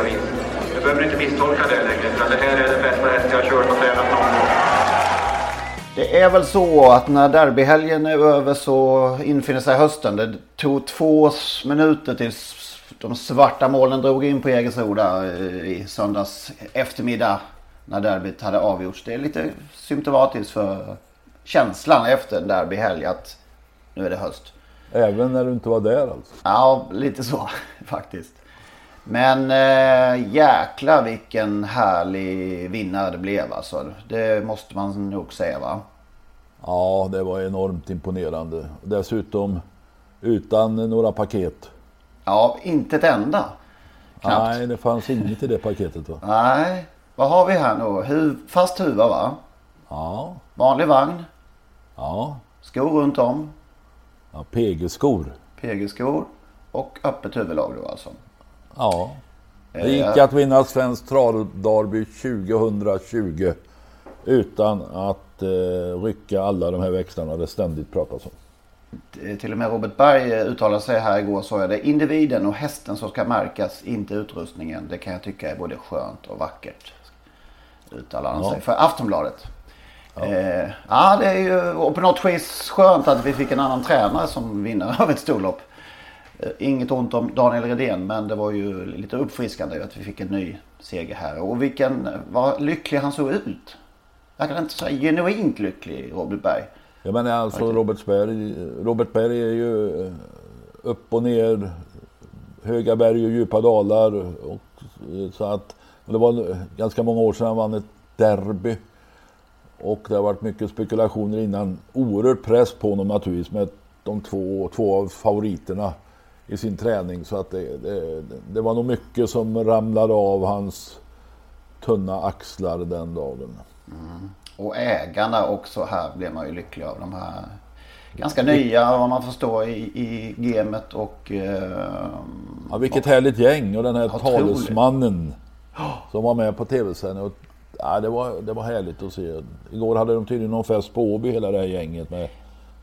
vis. Du behöver inte misstolka det längre, för det här är den bästa häst jag har kört och tränat någon gång. Det är väl så att när derbyhelgen är över så infinner sig hösten. Det tog två minuter tills de svarta molnen drog in på Jägersro eh, i söndags eftermiddag när derbyt hade avgjorts. Det är lite symptomatiskt för känslan efter en derbyhelg att nu är det höst. Även när du inte var där alltså? Ja, lite så faktiskt. Men äh, jäkla vilken härlig vinnare det blev alltså. Det måste man nog säga va? Ja, det var enormt imponerande. Dessutom utan några paket. Ja, inte ett enda. Knappt. Nej, det fanns inget i det paketet va? Nej, vad har vi här nu? Hu- fast huva va? Ja, Vanlig vagn, ja. skor runt om, ja PG-skor. PG-skor och öppet huvudlag då alltså. Ja. Det gick att vinna Svenskt travderby 2020 utan att eh, rycka alla de här växlarna det ständigt pratas om. Till och med Robert Berg eh, uttalade sig här igår sa jag det. Individen och hästen som ska märkas, inte utrustningen. Det kan jag tycka är både skönt och vackert. Uttalade han Ja. sig för Aftonbladet. Ja. Eh, ja, det är ju och på något vis skönt att vi fick en annan tränare som vinnare av ett storlopp. Eh, inget ont om Daniel Redén men det var ju lite uppfriskande att vi fick en ny seger här. Och vilken, vad lycklig han såg ut. Verkar inte så här genuint lycklig Robert Berg. Jag menar alltså Robert Berg, Robert Berg är ju eh, upp och ner, höga berg och djupa dalar. Och, eh, så att, det var ganska många år sedan han vann ett derby. Och det har varit mycket spekulationer innan. Oerhörd press på honom naturligtvis med de två, två av favoriterna i sin träning. Så att det, det, det var nog mycket som ramlade av hans tunna axlar den dagen. Och ägarna också här blev man ju lycklig av. De här ganska nya vad man förstår i, i gamet och... Eh, Ja, vilket härligt gäng och den här talesmannen som var med på tv-sändningen. Och, Ja, det, var, det var härligt att se. Igår hade de tydligen någon fest på Åby hela det här gänget med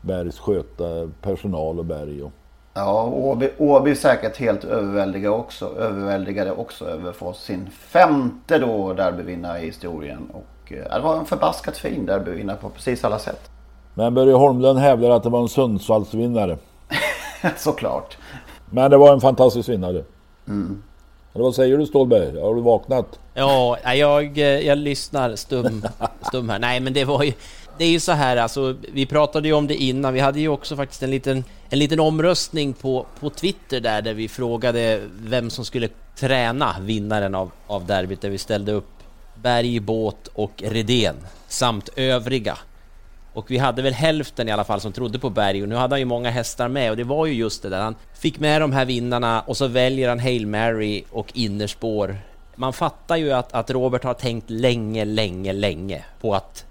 Bergs sköta personal och Berg. Och, Ja, Åby, Åby är säkert helt överväldigade också, överväldigade också över att få sin femte då derbyvinnare i historien. Och eh, det var en förbaskat fin derbyvinnare på precis alla sätt. men Börje Holmlund hävdar att det var en Sundsvallsvinnare. Såklart. Men det var en fantastisk vinnare. Eller vad säger du Stålberg? Har du vaknat? Ja, jag, jag lyssnar stum, stum här. Nej, men det var ju... Det är ju så här alltså, vi pratade ju om det innan. Vi hade ju också faktiskt en liten, en liten omröstning på, på Twitter där, där vi frågade vem som skulle träna vinnaren av, av derbyt, där vi ställde upp Berg, Båt och Redén samt övriga. Och vi hade väl hälften i alla fall som trodde på Berg och nu hade han ju många hästar med och det var ju just det där. Han fick med de här vinnarna och så väljer han Hail Mary och innerspår. Man fattar ju att, att Robert har tänkt länge, länge, länge på att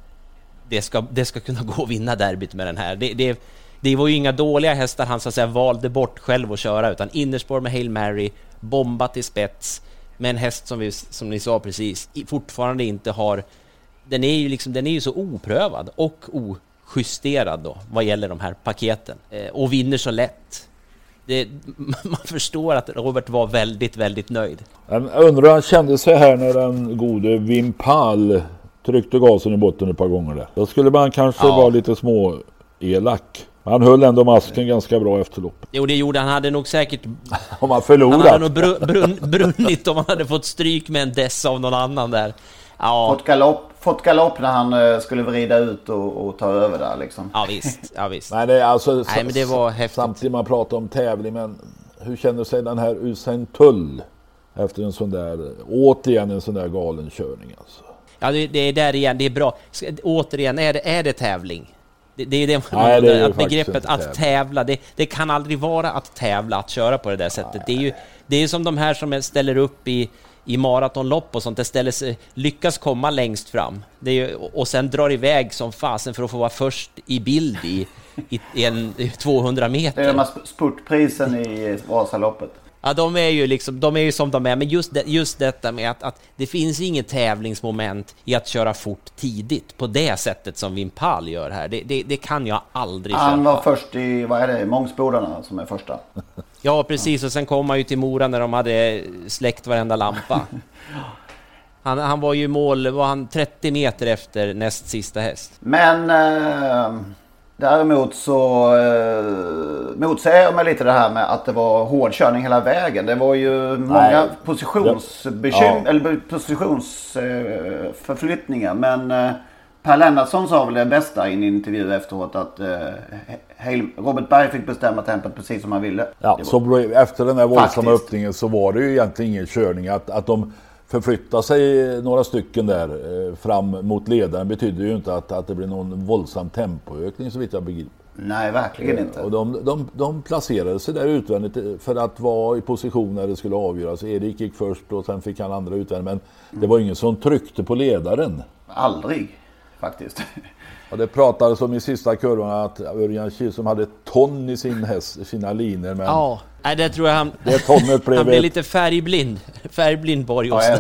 det ska, det ska kunna gå att vinna derbyt med den här. Det, det, det var ju inga dåliga hästar han så att säga valde bort själv att köra utan innerspår med Hail Mary, bomba till spets med en häst som, vi, som ni sa precis fortfarande inte har den är ju liksom, den är ju så oprövad och ojusterad då vad gäller de här paketen eh, och vinner så lätt. Det, man förstår att Robert var väldigt, väldigt nöjd. Jag undrar hur han kände sig här när den gode Wimpal tryckte gasen i botten ett par gånger där. Då skulle man kanske Ja. vara lite små elak. Han höll ändå masken ganska bra efter loppet. Jo, det gjorde han. hade nog säkert... om han förlorat. Han hade nog brun, brun, brunnit om han hade fått stryk med en dess av någon annan där. Ja. Fått, galopp, fått galopp när han uh, skulle vrida ut och, och, ta över där liksom. Ja visst, ja visst. Nej, det, alltså, Nej men det var häftigt. Samtidigt man pratar om tävling, men hur känner sig den här Usain Tull efter en sån där, återigen en sån där galen körning alltså? Ja, det, det är där igen, det är bra. Återigen, är det, är det tävling? Det, det är det, Nej, det är att begreppet att tävla, det, det, kan aldrig vara att tävla, att köra på det där sättet. Det är ju det är som de här som ställer upp i, i maratonlopp och sånt, det ställer sig, lyckas komma längst fram det är, och sen drar iväg som fasen för att få vara först i bild i, i, i en 200 meter. Det är de här spurtprisen i Vasaloppet. Ja, de är ju liksom, de är ju som de är, men just, det, just detta med att, att det finns inget tävlingsmoment i att köra fort tidigt på det sättet som Vimpal gör här. Det, det, det kan jag aldrig köpa. Han var först i, vad är det, Mångsbodarna som är första. Ja, precis, och sen kom han ju till Mora när de hade släckt varenda lampa. Han, han var ju mål, var han 30 meter efter näst sista häst. Men... Eh... Däremot så eh, motsäger jag mig lite det här med att det var hårdkörning hela vägen. Det var ju många positionsbekym- ja. eller positionsförflyttningar. Eh, men eh, Per Lennartsson sa väl det bästa i en intervju efteråt att eh, Robert Berg fick bestämma tempot precis som han ville. Ja, så efter den här våldsamma öppningen så var det ju egentligen ingen körning. Att, att de förflytta sig några stycken där eh, fram mot ledaren betyder ju inte att, att det blir någon våldsam tempoökning så vitt jag begriper. Nej, verkligen eh, inte. Och de, de, de placerade sig där utvändigt för att vara i position när det skulle avgöras. Erik gick först och sen fick han andra utvändigt. Men det var ingen som tryckte på ledaren. Aldrig, faktiskt. Och det pratades om i sista kurvan att Örjan Kihlström hade ton i sin häst, sina linor. Men ja, det tror jag han... Det tonnet blev han blev lite färgblind. Färgblind Borg ja,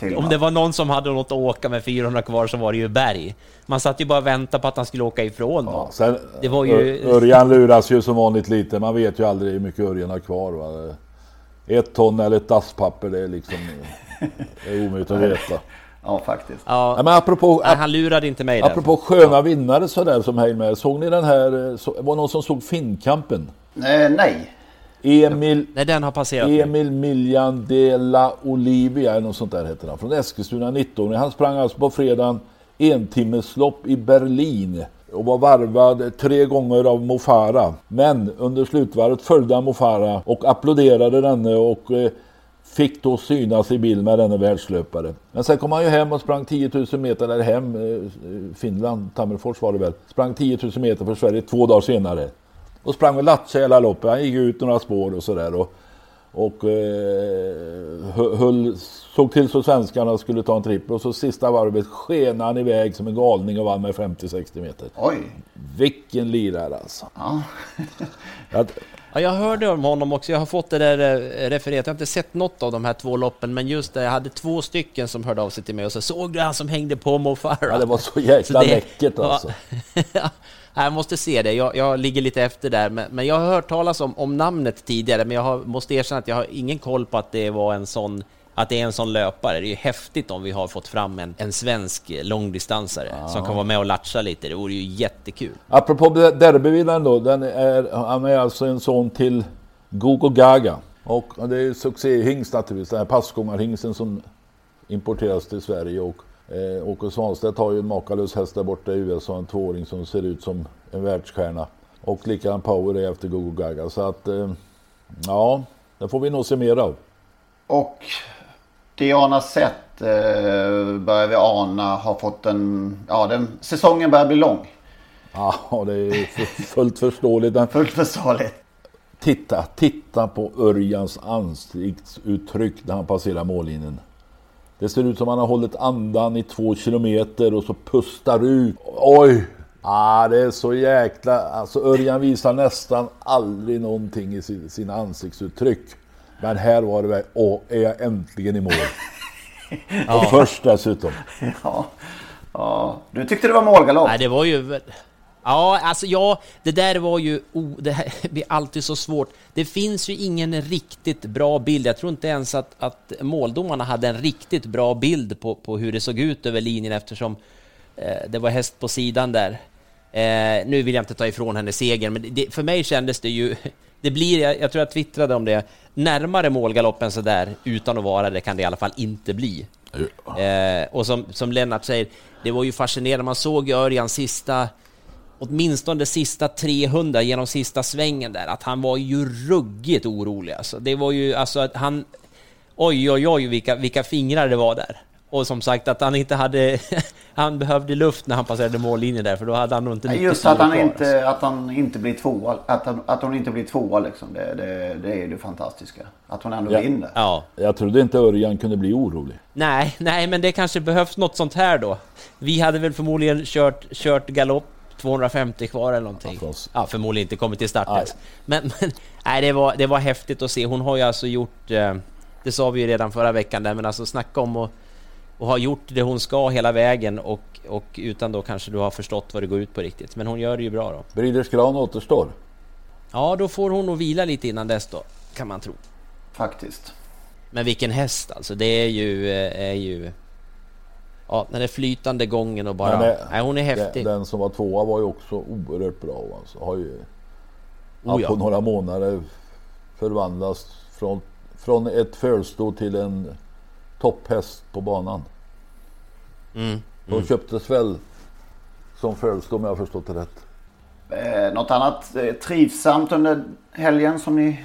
det, Om det var någon som hade något att åka med 400 kvar så var det ju Berg. Man satt ju bara och väntade på att han skulle åka ifrån. Ja, sen, det var ju... Örjan luras ju som vanligt lite. Man vet ju aldrig hur mycket Örjan har kvar. Va? Ett ton eller ett dasspapper, det är liksom... Det är omöjligt att veta. Ja, faktiskt. Ja. men apropå, Nej, han lurade inte mig Apropå där. sköna ja. vinnare sådär som Heimer. Såg ni den här, så, var någon som såg Finnkampen? Eh, nej. Emil, nej, den har passerat Emil Miljan de la Olivia, eller något sånt där heter han. Från Eskilstuna, 19 Han sprang alltså på fredagen entimmeslopp i Berlin och var varvad tre gånger av Mofara. Men under slutvarvet följde han Mofara och applåderade denne och eh, fick då synas i bild med denne världslöpare. Men sen kom han ju hem och sprang 10 000 meter, eller hem, eh, Finland, Tammerfors var det väl, sprang 10 000 meter för Sverige två dagar senare. Och sprang och Lattja hela loppet, han gick ut några spår och sådär. Och, och eh, höll, såg till så svenskarna skulle ta en trippel och så sista varvet skenade han iväg som en galning och vann med 50-60 meter. Oj! Vilken lirare alltså. Ja. Att, Ja, jag hörde om honom också. Jag har fått det där eh, refererat. Jag har inte sett något av de här två loppen, men just det, jag hade två stycken som hörde av sig till mig och så såg du han som hängde på Mo Farah? Ja, det var så jäkla så det, läckert alltså. Ja, jag måste se det. Jag, jag, ligger lite efter där, men, men jag har hört talas om, om namnet tidigare, men jag har, måste erkänna att jag har ingen koll på att det var en sån att det är en sån löpare. Det är ju häftigt om vi har fått fram en, en svensk långdistansare ja. som kan vara med och latcha lite. Det vore ju jättekul. Apropå derbyvinnaren då, den är, han är alltså en son till Gogo Gaga. Och det är succéhingst naturligtvis, den här passgångarhingsten som importeras till Sverige. Och eh, Åke Svanstedt har ju en makalös häst där borta i USA, en tvååring som ser ut som en världsstjärna. Och likadan power är efter Gogo Gaga. Så att, eh, ja, det får vi nog se mer av. Och Diana Sett eh, börjar vi ana har fått en... Ja, den, säsongen börjar bli lång. Ja, det är fullt förståeligt. fullt förståeligt. Titta, titta på Örjans ansiktsuttryck när han passerar mållinjen. Det ser ut som han har hållit andan i två kilometer och så pustar ut. Oj! Ah, det är så jäkla... Alltså Örjan visar nästan aldrig någonting i sina ansiktsuttryck. Men här var det väl, åh, är jag äntligen i mål? ja. Och först dessutom. Ja. ja, du tyckte det var målgalopp? Nej, det var ju... Ja, alltså ja, det där var ju... Oh, det här blir alltid så svårt. Det finns ju ingen riktigt bra bild. Jag tror inte ens att, att måldomarna hade en riktigt bra bild på, på hur det såg ut över linjen eftersom eh, det var häst på sidan där. Eh, nu vill jag inte ta ifrån henne segern, men det, för mig kändes det ju... Det blir, jag, jag tror jag twittrade om det, närmare målgaloppen sådär, utan att vara det kan det i alla fall inte bli. Eh, och som, som Lennart säger, det var ju fascinerande, man såg ju Örjan sista, åtminstone sista 300 genom sista svängen där, att han var ju ruggigt orolig alltså. Det var ju, alltså att han... Oj, oj, oj, vilka, vilka fingrar det var där. Och som sagt att han inte hade... han behövde luft när han passerade mållinjen där, för då hade han nog inte Just att han, kvar, inte, att han inte blir tvåa. Att, han, att hon inte blir tvåa liksom. Det, det, det är ju det fantastiska. Att hon ändå Ja. vinner. Ja. Jag trodde inte Örjan kunde bli orolig. Nej, nej, men det kanske behövs något sånt här då. Vi hade väl förmodligen kört, kört galopp 250 kvar eller någonting. Ja, Ja, förmodligen inte kommit till start ens. Men, men nej, det var, det var häftigt att se. Hon har ju alltså gjort, eh, det sa vi ju redan förra veckan där, men alltså snacka om att och ha gjort det hon ska hela vägen och, och utan då kanske du har förstått vad det går ut på riktigt. Men hon gör det ju bra då. Breeders Crown återstår. Ja, då får hon nog vila lite innan dess då, kan man tro. Faktiskt. Men vilken häst alltså, det är ju... eh, Är ju ja, den är flytande gången och bara... Det- nej, hon är häftig. Den, den som var tvåa var ju också oerhört bra. Alltså. Har ju Oh ja. på några månader förvandlats från, från ett fölstå till en topphäst på banan. Mm. De köptes väl som fölstå om jag har förstått det rätt. Eh, något annat eh, trivsamt under helgen som ni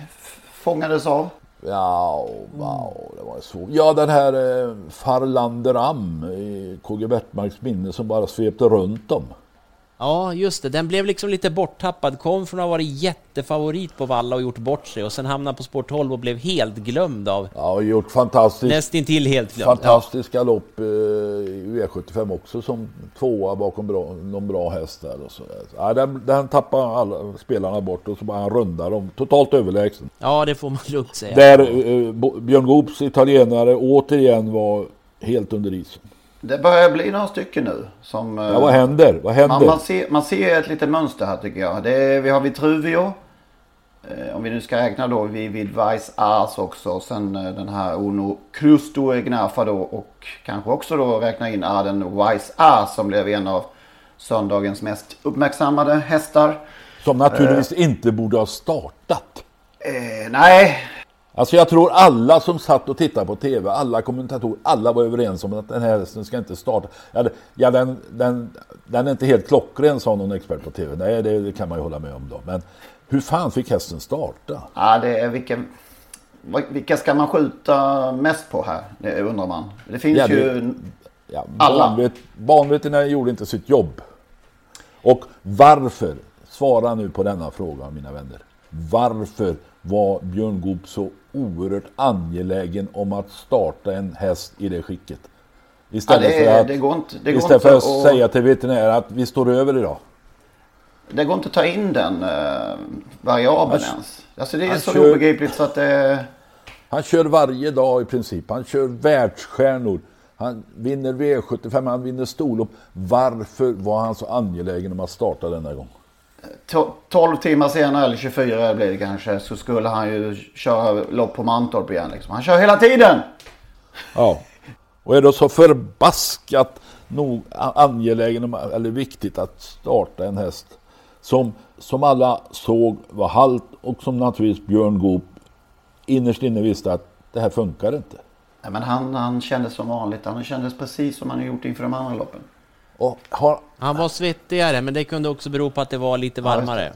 fångades av? Ja, wow, det var så. Ja, den här eh, Farlanderam i KG Bertmarks minne som bara svepte runt dem. Ja, just det. Den blev liksom lite borttappad. Kom från att ha varit jättefavorit på Valla och gjort bort sig och sen hamnade på spår 12 och blev helt glömd av... Ja, och gjort fantastiskt. Nästintill helt glömd. Fantastiska lopp eh, i V75 också som tvåa bakom bra, någon bra häst där. Och så. Ja, den, den tappade alla spelarna bort och så bara han rundade dem. Totalt överlägsen. Ja, det får man lugnt säga. Där eh, Björn Goops italienare återigen var helt under isen. Det börjar bli några stycken nu. Som, eh, Ja, vad händer? Vad händer? Man, man, ser, man ser ett litet mönster här tycker jag. Det är, vi har Vitruvio. Eh, om vi nu ska räkna då vid, vid Vice Ars också. Och sen eh, den här Uno Crusto Egnafa då. Och kanske också då räkna in Arden Vice Ars som blev en av söndagens mest uppmärksammade hästar. Som naturligtvis inte borde ha startat. Eh, nej, Alltså jag tror alla som satt och tittade på TV, alla kommentatorer, alla var överens om att den här hästen ska inte starta. Ja, den, den, den är inte helt klockren sa någon expert på TV. Nej, det, det kan man ju hålla med om då. Men hur fan fick hästen starta? ja, det är vilken... Vilka ska man skjuta mest på här? Det undrar man. Det finns Ja, det- ju... Ja, Alla. banvet, banveterinären gjorde inte sitt jobb. Och varför? Svara nu på denna fråga mina vänner. Varför var Björn Goop så oerhört angelägen om att starta en häst i det skicket? Istället Ja, det- för att, det går inte- det går istället för att att- säga till veterinären att vi står över idag. Det går inte att ta in den uh, variabeln Han- ens. Alltså det är så kör- obegripligt så att det... Han kör varje dag i princip. Han kör världsstjärnor. Han vinner V75, han vinner storlopp. Varför var han så angelägen om att starta denna gång? To- 12 timmar senare, eller 24 blir det kanske, så skulle han ju köra lopp på Mantorp igen. Liksom. Han kör hela tiden! Ja. Och är då så förbaskat nog angelägen eller viktigt att starta en häst som, som alla såg var halt och som naturligtvis Björn Goop innerst inne visste att det här funkar inte. Nej, men han, han kändes som vanligt. Han kändes precis som han har gjort inför de andra loppen. Och har, Han var svettigare, men det kunde också bero på att det var lite varmare.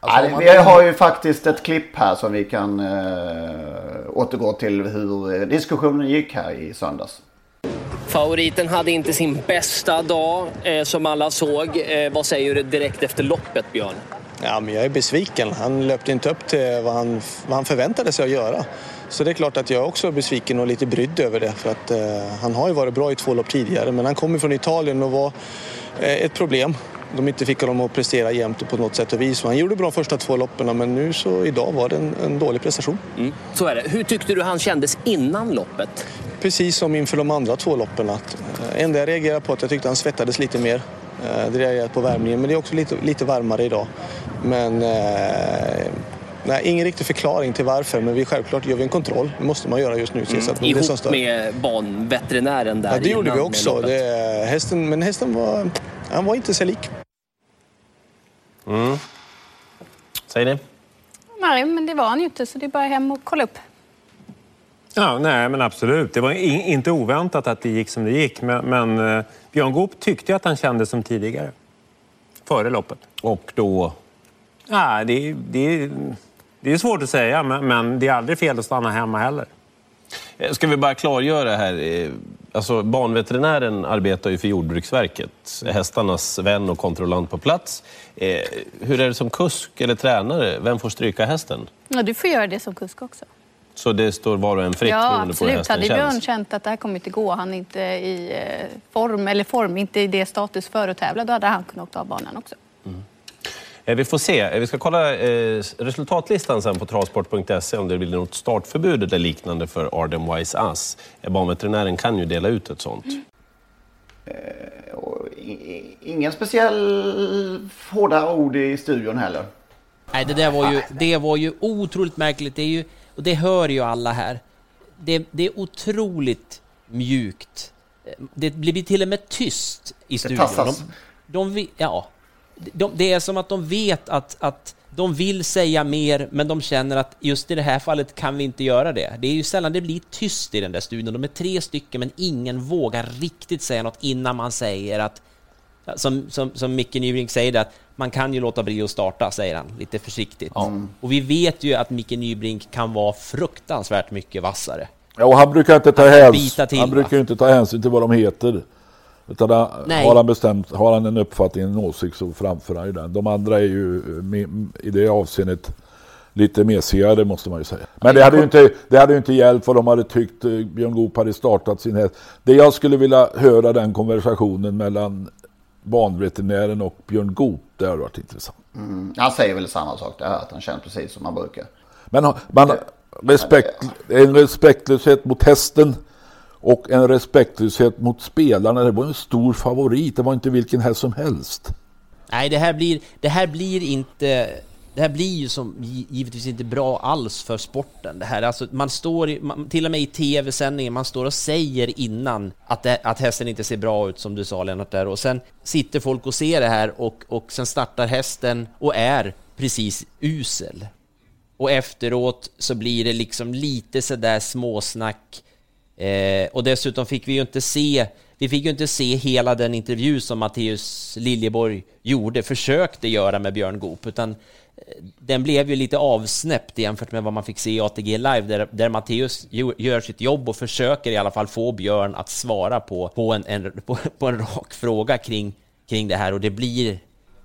Alltså, man- vi har ju faktiskt ett klipp här som vi kan eh, återgå till hur eh, diskussionen gick här i söndags. Favoriten hade inte sin bästa dag eh, som alla såg. Eh, vad säger du direkt efter loppet, Björn? Ja, men jag är besviken. Han löpte inte upp till vad han, vad han förväntade sig att göra. Så det är klart att jag är också besviken och lite brydd över det. För att, eh, han har ju varit bra i två lopp tidigare, men han kommer från Italien och var eh, ett problem. De inte fick honom att prestera jämnt och på något sätt och vis. Han gjorde bra första två loppen, men nu så idag var det en, en dålig prestation. Mm. Så är det. Hur tyckte du han kändes innan loppet? Precis som inför de andra två loppen. Att, eh, enda jag reagerade på att jag tyckte han svettades lite mer. Eh, det reagerade på värmningen, men det är också lite, lite varmare idag. Men eh, nej, ingen riktig förklaring till varför, men vi självklart gör vi en kontroll. Det måste man göra just nu. Mm. Så att det Ihop stör. med banveterinären där Ja, det gjorde vi också. Det, hästen, men hästen var, han var inte sig lik. Mm. Säger ni? Nej, men det var han ju inte, så det är bara hem och kolla upp. Ja, nej, men absolut. Det var in, inte oväntat att det gick som det gick. Men, men eh, Björn Goop tyckte att han kände som tidigare. Före loppet. Och då? Ja, det, det, det är svårt att säga, men, men det är aldrig fel att stanna hemma heller. Eh, Ska vi bara klargöra här. eh, Alltså, banveterinären arbetar ju för Jordbruksverket, hästarnas vän och kontrollant på plats. Eh, hur är det som kusk eller tränare? Vem får stryka hästen? Ja, du får göra det som kusk också. Så det står var och en fritt ja, beroende på hur absolut. hästen Hade Björn känns? känt att det här kommer inte gå, han är inte i form, eller form, inte i det status för att tävla, då hade han kunnat åka av banan också. Eh, Vi får se. Eh, Vi ska kolla eh, resultatlistan sen på travsport.se om det blir något startförbud eller liknande för Arden Wise Ass. Eh, Banveterinären kan ju dela ut ett sånt. I- ingen speciell hårda ord i studion heller. Nej, det där var ju, det var ju otroligt märkligt. Det är ju, och det hör ju alla här. Det, det är otroligt mjukt. Det blir till och med tyst i studion. tassas. De, de, ja, de, det är som att de vet att, att de vill säga mer, men de känner att just i det här fallet kan vi inte göra det. Det är ju sällan det blir tyst i den där studion. De är tre stycken, men ingen vågar riktigt säga något innan man säger att Ja, Som, som, som Micke Nybrink säger det, att man kan ju låta bli att starta, säger han lite försiktigt. Och vi vet ju att Micke Nybrink kan vara fruktansvärt mycket vassare. Ja, och han brukar inte ta, häns- han brukar inte ta hänsyn till vad de heter. Utan har han bestämt, har han en uppfattning, en åsikt så framför han ju den. De andra är ju i det avseendet lite mesigare måste man ju säga. Men det hade ju inte, det hade ju inte hjälpt vad de hade tyckt eh, Björn Goop hade startat sin häst. Det jag skulle vilja höra den konversationen mellan banveterinären och Björn Goop, det har varit intressant. Mm. Han säger väl samma sak där, att han känner precis som han brukar. Men man, respekt, en respektlöshet mot hästen och en respektlöshet mot spelarna. Det var en stor favorit. Det var inte vilken häst som helst. Nej, det här blir, det här blir inte... Det här blir ju som givetvis inte bra alls för sporten. Det här, alltså, man står i, man, till och med i tv-sändningen, man står och säger innan att, det, att hästen inte ser bra ut som du sa Lennart där och sen sitter folk och ser det här och, och sen startar hästen och är precis usel. Och efteråt så blir det liksom lite sådär småsnack. Eh, och dessutom fick vi ju inte se, vi fick ju inte se hela den intervju som Matteus Liljeborg gjorde, försökte göra med Björn Goop, utan eh, den blev ju lite avsnäppt jämfört med vad man fick se i ATG Live, där, där Matteus gör sitt jobb och försöker i alla fall få Björn att svara på, på, en, en, på, på en rak fråga kring, kring det här, och det blir,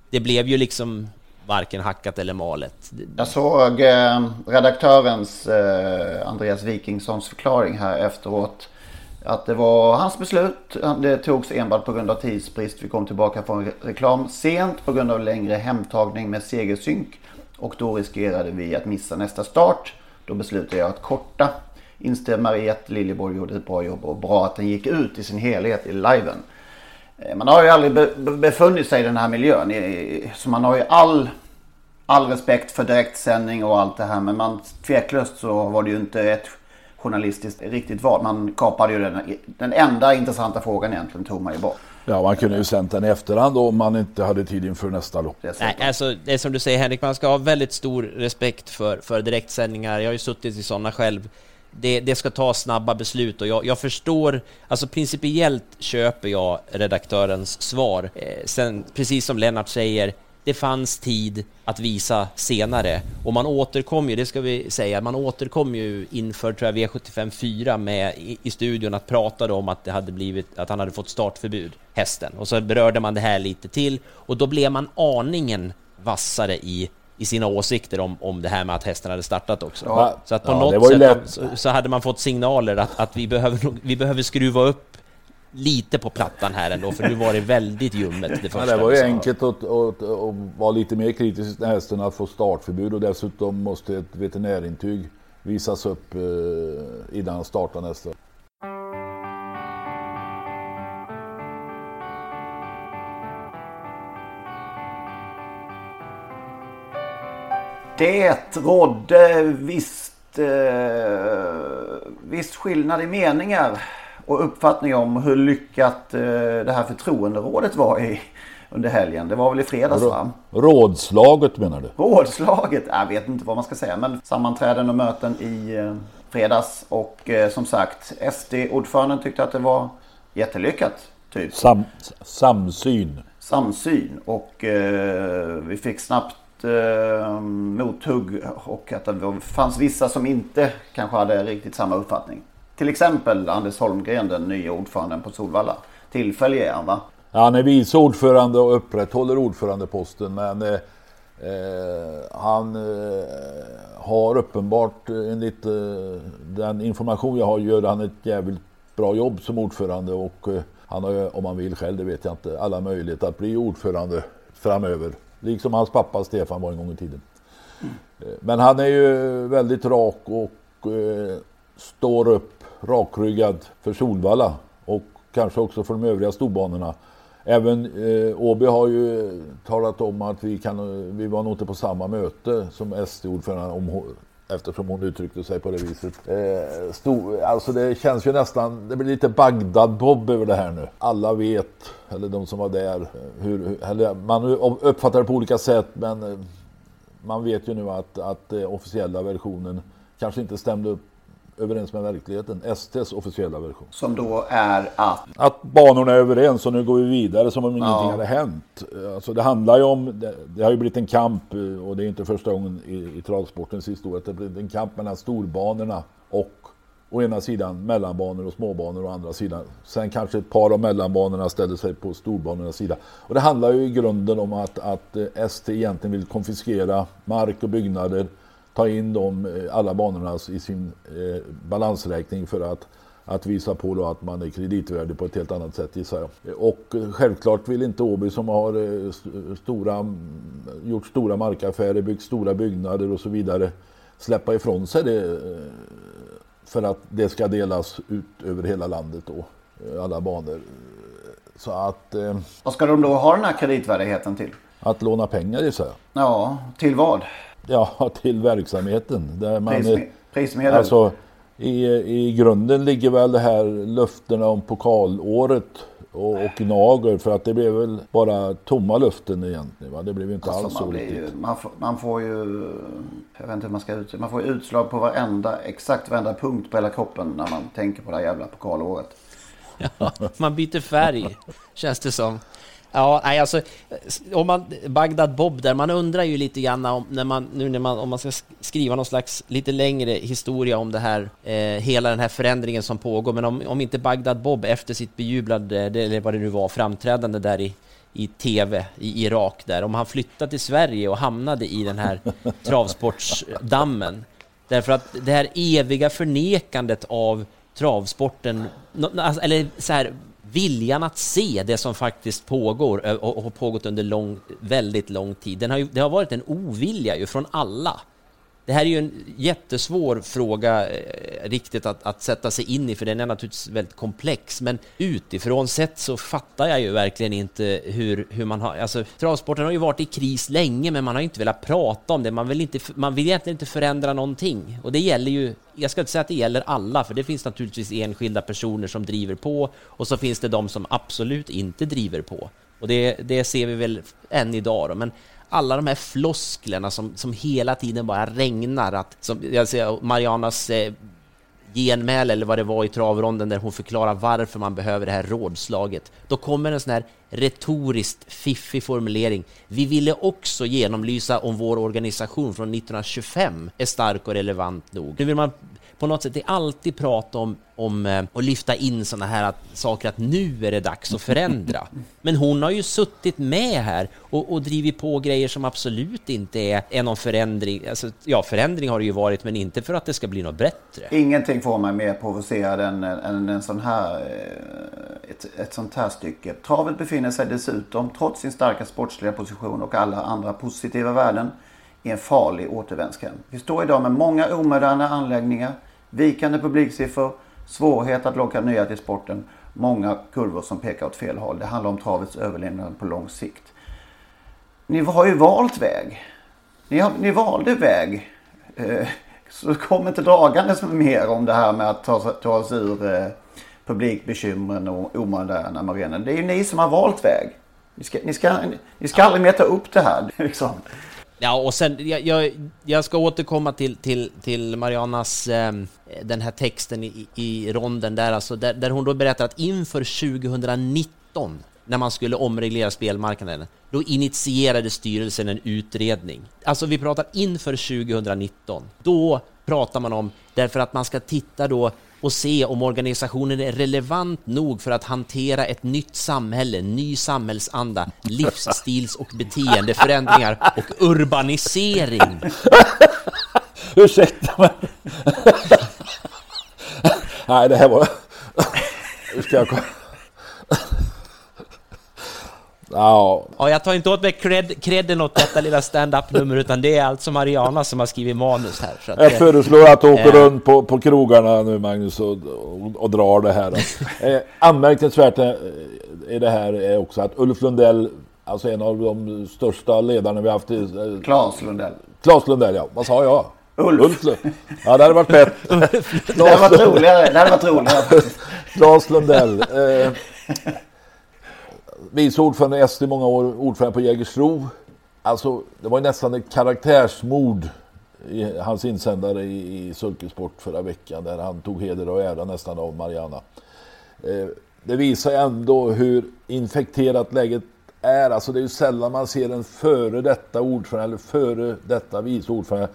det blev ju liksom varken hackat eller malet. Jag såg eh, redaktörens eh, Andreas Wikingssons förklaring här efteråt. Att det var hans beslut. Det togs enbart på grund av tidsbrist. Vi kom tillbaka från re- reklam sent på grund av längre hemtagning med segersynk. Och då riskerade vi att missa nästa start. Då beslutade jag att korta. Instämmer i att Liljeborg gjorde ett bra jobb och bra att den gick ut i sin helhet i liven. Eh, man har ju aldrig befunnit sig i den här miljön. Så man har ju all, all respekt för direktsändning och allt det här. Men man, tveklöst så var det ju inte ett journalistiskt riktigt val. Man kapade ju den, den enda intressanta frågan egentligen tog man ju bort. Ja, man kunde ju sänt den i efterhand då, om man inte hade tid inför nästa lopp. Nej, alltså det är som du säger Henrik, man ska ha väldigt stor respekt för, för direktsändningar. Jag har ju suttit i sådana själv. Det, det ska ta snabba beslut och jag, jag förstår, alltså principiellt köper jag redaktörens svar. Eh, sen, precis som Lennart säger, det fanns tid att visa senare och man återkom ju, det ska vi säga, man återkom ju inför tror jag V75 4 med i, i studion att prata om att det hade blivit, att han hade fått startförbud, hästen. Och så berörde man det här lite till och då blev man aningen vassare i i sina åsikter om, om det här med att hästen hade startat också. Ja. Så att på Ja, något sätt så, så hade man fått signaler att, att vi, behöver, vi behöver skruva upp lite på plattan här ändå, för nu var det väldigt ljummet det Ja, första det var ju enkelt att, att, att vara lite mer kritisk till hästen att få startförbud och dessutom måste ett veterinärintyg visas upp eh, innan han startar nästa. Det rådde visst, eh, viss skillnad i meningar och uppfattning om hur lyckat eh, det här förtroenderådet var i under helgen. Det var väl i fredags va? Rådslaget menar du? Rådslaget? Jag vet inte vad man ska säga. Men sammanträden och möten i eh, fredags. Och eh, som sagt, SD-ordföranden tyckte att det var jättelyckat. Typ. Sam, samsyn. Samsyn. Och eh, vi fick snabbt eh, mothugg och att det fanns vissa som inte kanske hade riktigt samma uppfattning. Till exempel Anders Holmgren, den nya ordföranden på Solvalla. Tillfällig är han va? Han är vice ordförande och upprätthåller ordförandeposten men eh, eh, han eh, har uppenbart enligt eh, den information jag har gör han ett jävligt bra jobb som ordförande och eh, han har om han vill själv, det vet jag inte, alla möjligheter att bli ordförande framöver. Liksom hans pappa Stefan var en gång i tiden. Mm. Men han är ju väldigt rak och eh, står upp rakryggad för Solvalla och kanske också för de övriga storbanorna. Även eh, Åby har ju talat om att vi, kan, vi var nog inte på samma möte som SD-ordföranden, eftersom hon uttryckte sig på det viset. Eh, stor, alltså det känns ju nästan, det blir lite Bagdad-Bob över det här nu. Alla vet, eller de som var där, hur, eller man uppfattar det på olika sätt men eh, man vet ju nu att, att eh, officiella versionen kanske inte stämde upp överens med verkligheten. STs officiella version. Som då är att? Att banorna är överens och nu går vi vidare som om ja. ingenting hade hänt. Alltså det handlar ju om, det, det, har ju blivit en kamp och det är inte första gången i, i travsportens historia att det har blivit en kamp mellan storbanorna och å ena sidan mellanbanor och småbanor å andra sidan. Sen kanske ett par av mellanbanorna ställer sig på storbanornas sida. Och det handlar ju i grunden om att, att ST egentligen vill konfiskera mark och byggnader ta in de, eh, alla banorna i sin eh, balansräkning för att, att visa på då att man är kreditvärdig på ett helt annat sätt gissar jag. Och eh, självklart vill inte Åby som har eh, stora, gjort stora markaffärer, byggt stora byggnader och så vidare släppa ifrån sig det för att det ska delas ut över hela landet då, alla banor. Så att... Vad ska de då ha den här kreditvärdigheten till? Att låna pengar gissar jag. Ja, till vad? Ja, till verksamheten. Där man, Prisme prismedel? Alltså, i, I grunden ligger väl det här löftena om pokalåret och, och Nager för att det blev väl bara tomma löften egentligen. Va? Det blev ju inte alltså, alls så riktigt. Ju, man, får, man, får, ju, jag vet inte hur man ska ut, man får utslag på varenda, exakt varenda punkt på hela kroppen när man tänker på det här jävla pokalåret. Ja, man byter färg känns det som. Ja, nej, alltså, om man, Bagdad Bob där, man undrar ju lite grann om, när man, nu när man, om man ska skriva någon slags lite längre historia om det här, eh, hela den här förändringen som pågår, men om, om inte Bagdad Bob efter sitt bejublade, eller vad det nu var, framträdande där i, i TV i Irak där, om han flyttade till Sverige och hamnade i den här travsportsdammen. Därför att det här eviga förnekandet av travsporten, alltså, eller så här, viljan att se det som faktiskt pågår och har pågått under lång, väldigt lång tid. Den har ju, det har varit en ovilja ju från alla. Det här är ju en jättesvår fråga eh, riktigt att, att sätta sig in i, för den är naturligtvis väldigt komplex. Men utifrån sett så fattar jag ju verkligen inte hur, hur man har... Alltså, travsporten har ju varit i kris länge, men man har inte velat prata om det. Man vill, inte, man vill egentligen inte förändra någonting. Och det gäller ju... Jag ska inte säga att det gäller alla, för det finns naturligtvis enskilda personer som driver på och så finns det de som absolut inte driver på. Och det, det ser vi väl än idag då. Men alla de här flosklerna som, som hela tiden bara regnar. Att, som, jag säger, Marianas eh, genmäle eller vad det var i travronden där hon förklarar varför man behöver det här rådslaget. Då kommer en sån här retoriskt fiffig formulering. Vi ville också genomlysa om vår organisation från 1925 är stark och relevant nog. Nu vill man på något sätt alltid prata om, om eh, och lyfta in sådana här att, saker att nu är det dags att förändra. Men hon har ju suttit med här och, och drivit på grejer som absolut inte är, är någon förändring. Alltså, ja, förändring har det ju varit, men inte för att det ska bli något bättre. Ingenting får mig mer provocerad än, än en sån här, eh, ett, ett sånt här stycke. Travet befinner sig dessutom, trots sin starka sportsliga position och alla andra positiva värden, i en farlig återvändsgränd. Vi står idag med många omoderna anläggningar, vikande publiksiffror, svårighet att locka nya till sporten, många kurvor som pekar åt fel håll. Det handlar om travets överlevnad på lång sikt. Ni har ju valt väg. Ni, har, ni valde väg. Eh, så kom inte dragandes med mer om det här med att ta, ta oss ur eh, publikbekymren och omoderna mariner. Det är ju ni som har valt väg. Ni ska, ni ska, ni ska aldrig mer ta upp det här. Liksom. Ja, och sen, jag, jag, jag ska återkomma till, till, till Marianas, eh, den här texten i, i ronden där, alltså, där, där hon då berättar att inför 2019, när man skulle omreglera spelmarknaden, då initierade styrelsen en utredning. Alltså vi pratar inför 2019. Då pratar man om, därför att man ska titta då och se om organisationen är relevant nog för att hantera ett nytt samhälle, ny samhällsanda, livsstils och beteendeförändringar och urbanisering. Ursäkta mig. Nej, det här var... Hur ska jag... Ja. ja, jag tar inte åt mig cred, credden åt detta lilla stand-up-nummer utan det är alltså Mariana som har skrivit manus här. Så jag föreslår att du åker äh, runt på, på krogarna nu Magnus och, och, och drar det här. eh, anmärkningsvärt i det här är också att Ulf Lundell, alltså en av de största ledarna vi haft i... Eh, Claes Lundell. Claes Lundell, ja. Vad sa jag? Ulf. Ulf. Ja, det hade varit bättre. det hade varit roligare. Det hade varit roligare. Claes Lundell. Eh, vice ordförande i SD många år, ordförande på Jägersro. Alltså, det var nästan ett karaktärsmord i hans insändare i, i Sulkesport förra veckan där han tog heder och ära nästan av Mariana. Eh, det visar ändå hur infekterat läget är. Alltså det är ju sällan man ser en före detta ordförande eller före detta vice ordförande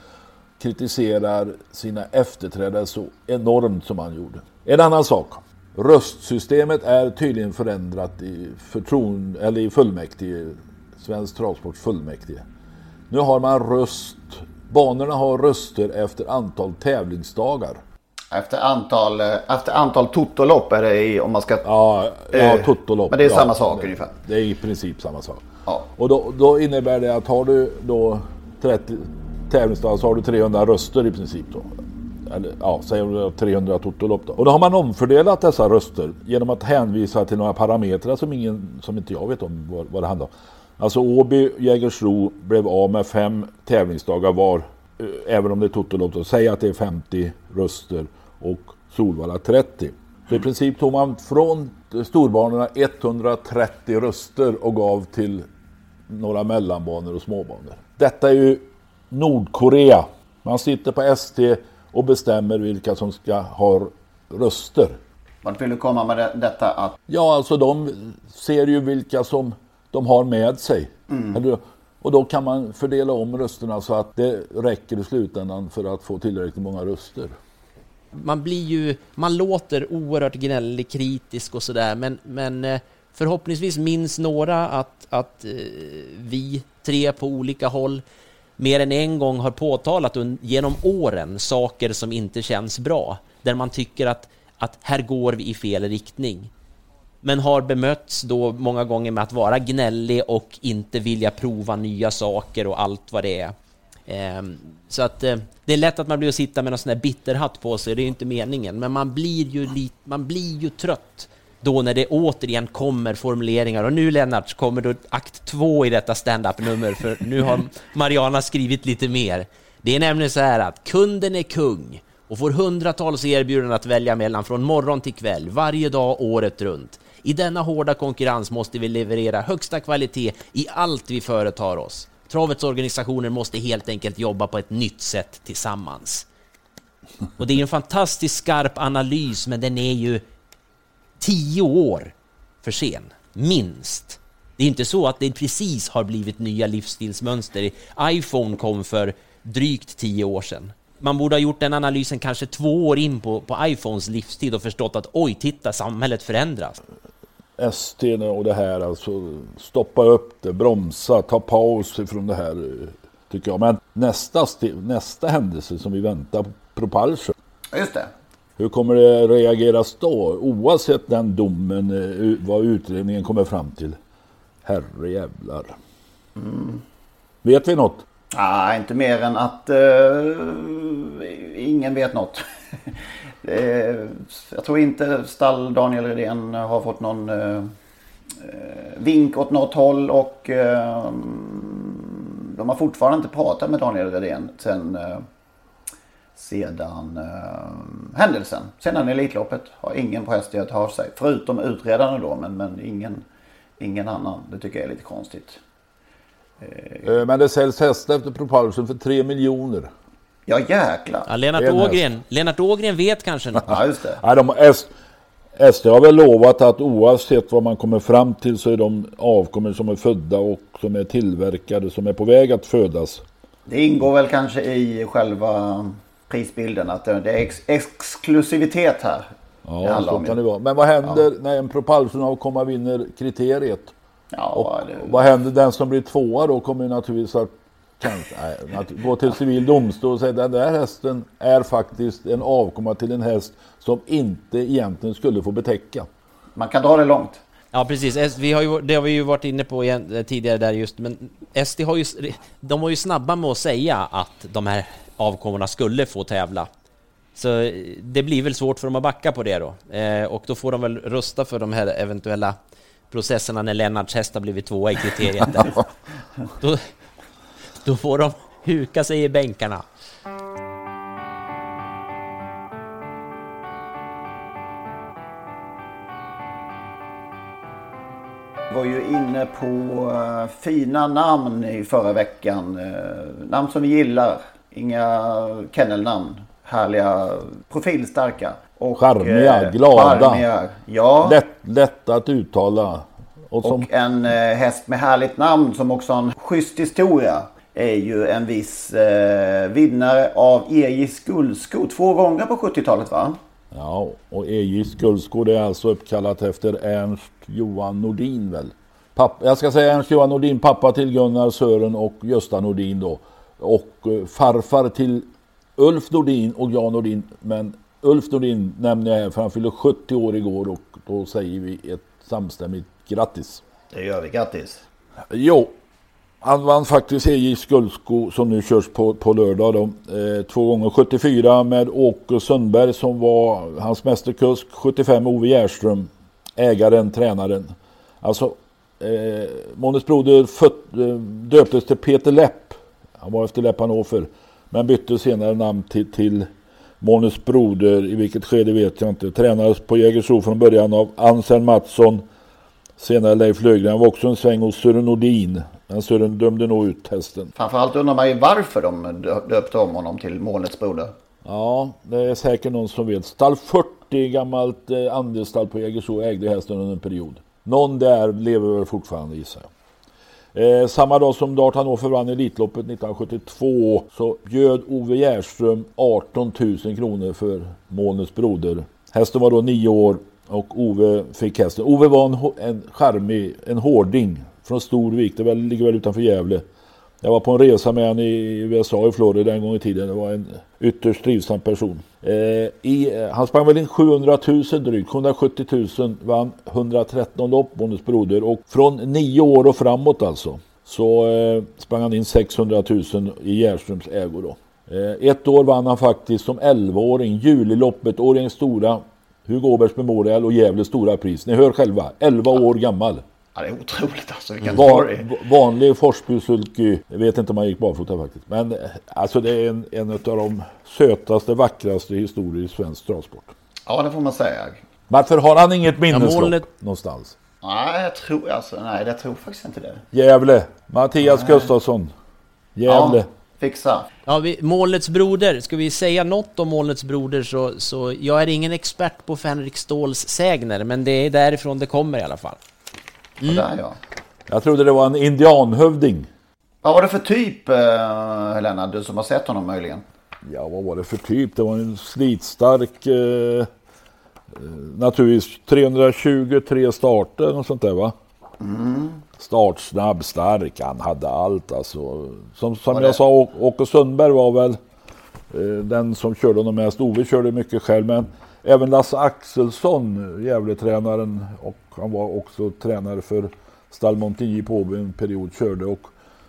kritiserar sina efterträdare så enormt som han gjorde. En annan sak. Röstsystemet är tydligen förändrat i, förtron, eller i fullmäktige, Svensk Travsports fullmäktige. Nu har man röst, banorna har röster efter antal tävlingsdagar. Efter antal, eh, efter antal totolopp är det i, om man ska... Ja, ja eh, totolopp. Men det är ja, samma sak det, ungefär. Det är i princip samma sak. Ja. Och då, då, innebär det att har du då 30 tävlingsdagar så har du 300 röster i princip då eller ja, säger 300 totolopp då. Och då har man omfördelat dessa röster genom att hänvisa till några parametrar som, ingen, som inte jag vet om vad, vad det handlar om. Alltså Åby, Jägersro blev av med fem tävlingsdagar var, eh, även om det är totolopp då. Säg att det är 50 röster och Solvalla 30. Så i princip tog man från storbanorna 130 röster och gav till några mellanbanor och småbanor. Detta är ju Nordkorea. Man sitter på ST och bestämmer vilka som ska ha röster. Vart vill du komma med det, detta? Att... Ja, alltså de ser ju vilka som de har med sig. Mm. Och då kan man fördela om rösterna så att det räcker i slutändan för att få tillräckligt många röster. Man blir ju, man låter oerhört gnällig, kritisk och sådär, men, men eh, förhoppningsvis minns några att, att eh, vi tre på olika håll mer än en gång har påtalat genom åren saker som inte känns bra, där man tycker att, att här går vi i fel riktning. Men har bemötts då många gånger med att vara gnällig och inte vilja prova nya saker och allt vad det är. Ehm, så att eh, det är lätt att man blir att sitta med någon sån här bitterhatt på sig, det är ju inte meningen, men man blir ju, man blir ju trött då när det återigen kommer formuleringar. Och nu Lennart kommer då akt två i detta stand-up-nummer, för nu har Mariana skrivit lite mer. Det är nämligen så här att kunden är kung och får hundratals erbjudanden att välja mellan från morgon till kväll, varje dag, året runt. I denna hårda konkurrens måste vi leverera högsta kvalitet i allt vi företar oss. Travets organisationer måste helt enkelt jobba på ett nytt sätt tillsammans. Och det är en fantastiskt skarp analys, men den är ju tio år för sen, minst. Det är inte så att det precis har blivit nya livsstilsmönster. iPhone kom för drygt tio år sedan. Man borde ha gjort den analysen kanske två år in på, på iPhones livstid och förstått att oj, titta, samhället förändras. ST och det här, alltså stoppa upp det, bromsa, ta paus ifrån det här, tycker jag. Men nästa, nästa händelse som vi väntar på, Propulsion. Just det. Hur kommer det reageras då? Oavsett den domen, eh, vad utredningen kommer fram till. Herre jävlar. Mm. Vet vi något? Nej, inte mer än att uh, ingen vet något. är, jag tror inte stall Daniel Redén har fått någon uh, vink åt något håll och uh, de har fortfarande inte pratat med Daniel Redén sen sedan eh, händelsen. Sedan Elitloppet har ingen på häst hört av sig. Förutom utredarna då men, men ingen, ingen annan. Det tycker jag är lite konstigt. Eh, Men det säljs hästar efter Propulsion för 3 miljoner. Ja jäklar. Ja, Lennart. Ågren. Lennart Ågren vet kanske något. Ja just det. Nej, de, S, SD har väl lovat att oavsett vad man kommer fram till så är de avkommor som är födda och som är tillverkade, som är på väg att födas. Det ingår väl kanske i själva prisbilden att det är ex exklusivitet här. Ja, så kan det vara. Men vad händer när en propulsion-avkomma vinner kriteriet? Ja, och det- vad händer den som blir tvåa då kommer ju naturligtvis att kanske, nej, att gå till civil domstol och säga den där hästen är faktiskt en avkomma till en häst som inte egentligen skulle få betäcka. Man kan dra det långt. Ja precis, vi har ju, det har vi ju varit inne på igen, eh, tidigare där just, men SD har ju, de var ju snabba med att säga att de här avkommorna skulle få tävla. Så eh, det blir väl svårt för dem att backa på det då. Eh, och då får de väl rösta för de här eventuella processerna när Lennarts häst har blivit tvåa i kriteriet. där. då, då får de huka sig i bänkarna. var ju inne på eh, fina namn i förra veckan. Eh, namn som vi gillar. Inga kennelnamn. Härliga, profilstarka. Och, Charmiga, eh, glada, charmiga. Ja. lätt, lätt att uttala. Och som, Och en eh, häst med härligt namn som också har en schysst historia. Är ju en viss eh, vinnare av EJs guldsko. Två gånger på 70-talet va? ja, och EJs guldskor är alltså uppkallat efter Ernst Johan Nordin väl? Papp, jag ska säga Ernst Johan Nordin, pappa till Gunnar Sören och Gösta Nordin då. Och eh, farfar till Ulf Nordin och Jan Nordin. Men Ulf Nordin nämner jag här för han fyllde 70 år igår och då säger vi ett samstämmigt grattis. Det gör vi. Grattis. Jo, han vann faktiskt EJs guldsko som nu körs på, på lördag. Då. Eh, två gånger 74 med Åke Sundberg som var hans mästerkusk. 75 Ove Gärström, ägaren, tränaren. Alltså, eh, Månes broder eh, döptes till Peter Lepp. Han var efter Lepp Hannover. Men bytte senare namn till, till Månes broder. I vilket skede vet jag inte. Tränades på Jägersro från början av Anselm Mattsson. Senare Leif Löfgren. Han var också en sväng hos Sören Nordin. Men Sören dömde nog ut hästen. Framförallt undrar man ju varför de dö- döpte om honom till Månets broder. Ja, det är säkert någon som vet. Stall 40, gammalt eh, andelsstall på Jägersro, ägde hästen under en period. Någon där lever väl fortfarande gissar jag. Eh, samma dag som Dart Hannover vann Elitloppet 1972 så bjöd Ove Gärström 18 000 kronor för Månens broder. Hästen var då nio år och Ove fick hästen. Ove var en, en charmig, en hårding från Storvik. Det väl, ligger väl utanför Gävle. Jag var på en resa med honom i USA i Florida en gång i tiden. Det var en ytterst trivsam person. Eh, i, han sprang väl in 700 000 drygt. 770 000 vann 113 lopp, Månes broder. Och från nio år och framåt alltså. Så eh, sprang han in 600 000 i Gärströms ägo då. Eh, ett år vann han faktiskt som 11-åring Juliloppet, Årjängs stora, Hugo Åbergs Memorial och Gävles stora pris. Ni hör själva, 11 år gammal. Ja, det är otroligt alltså. Vilken Van, story. vanlig Forsby-sulky. Jag vet inte om han gick barfota faktiskt. Men eh, alltså det är en, en av de sötaste, vackraste historier i svensk travsport. Ja, det får man säga. Varför har han inget minneslopp målet- någonstans? Nej, jag tror, alltså, nej, jag tror faktiskt inte det. Gävle. Mattias Gustafsson. Gävle. Ja, fixa. Ja, vi, Målets broder, ska vi säga något om Målets broder så, så jag är ingen expert på Fänrik Ståls sägner, men det är därifrån det kommer i alla fall. Mm. Där ja. Jag trodde det var en indianhövding. Vad var det för typ, eh, Helena, du som har sett honom möjligen? Ja, vad var det för typ? Det var en slitstark... Eh, eh, naturligtvis 323 starter och sånt där va? Mm. Startsnabb, stark, han hade allt alltså. Som, som Var jag det- sa, Åke Sundberg var väl eh, den som körde honom mest. Ove körde mycket själv men även Lasse Axelsson, Gävletränaren och han var också tränare för Stall i Påby Åby en period körde och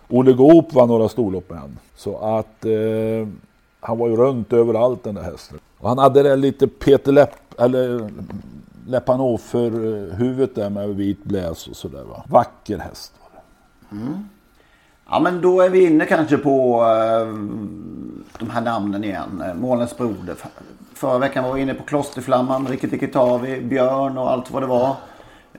Olle Goop var några storlopp med han. Så att eh, han var ju runt överallt den där hästen. Och han hade det lite Peter Lepp, eller Leppanhofer eh, huvudet där med vit bläs och sådär va. Vacker häst. var Mm. Ja, men då är vi inne kanske på eh, de här namnen igen. Eh, Målens broder. Förra veckan var vi inne på Klosterflamman, Riktigt Riktigt Tavi, Björn och allt vad det var.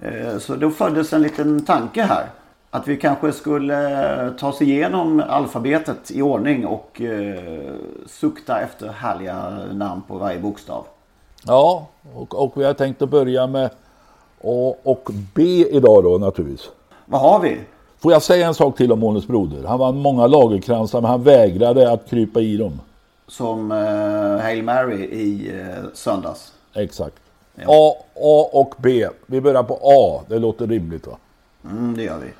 Eh, Så då föddes en liten tanke här. Att vi kanske skulle ta oss igenom alfabetet i ordning och eh, sukta efter härliga namn på varje bokstav. Ja, och, och vi har tänkt att börja med A och B idag då naturligtvis. Vad har vi? Får jag säga en sak till om Månes broder? Han vann många lagerkransar men han vägrade att krypa i dem. Som eh, Hail Mary i eh, söndags. Exakt. A, A och B. Vi börjar på A. Det låter rimligt va? Mm, det gör vi.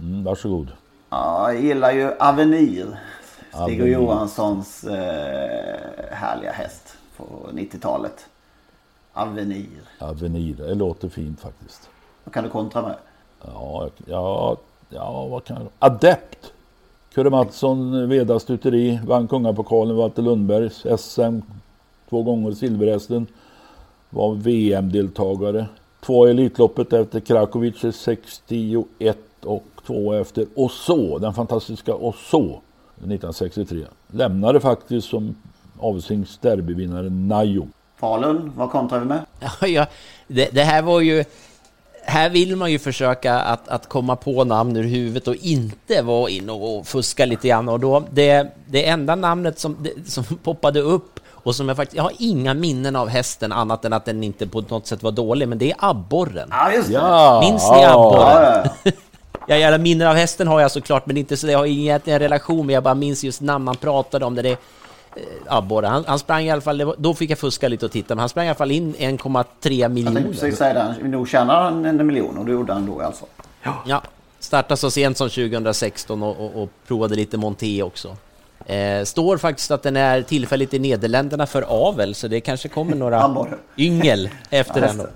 Mm, varsågod. Ja, jag gillar ju Avenir. Stig och Johanssons eh, härliga häst på 90-talet. Avenir. Avenir. Det låter fint faktiskt. Vad kan du kontra med? Ja, ja, ja vad kan jag... Adept. Kurre Mattsson, Veda stuteri, vann Kungapokalen, Walter Lundbergs SM, två gånger Silverhästen. Var VM-deltagare. Två i Elitloppet efter Krakowice 61 och två efter Osso, den fantastiska Osso 1963. Lämnade faktiskt som Avsings derbyvinnare Najo. Falun, vad kontrar vi med? Ja, ja, det, det här var ju... Här vill man ju försöka att, att komma på namn ur huvudet och inte vara in och, fuska lite grann. Och då, det, det enda namnet som, det, som poppade upp och som jag faktiskt... Jag har inga minnen av hästen annat än att den inte på något sätt var dålig, men det är abborren. Ja, just det. Ja, Minns ni ja. abborren? Ja, jävla minnen av hästen har jag såklart, men inte så jag har ingen en relation, men jag bara minns just namn man pratade om. Det, det, abborre. Han, han sprang i alla fall, var, då fick jag fuska lite och titta, men han sprang i alla fall in 1,3 Jag tänkte precis miljoner. säga det. Nog tjänar han en miljon och det gjorde han då alltså. Ja, startade så sent som 2016 och, och, och provade lite Monté också. Eh, står faktiskt att den är tillfälligt i Nederländerna för avel, så det kanske kommer några yngel efter Ja, den då.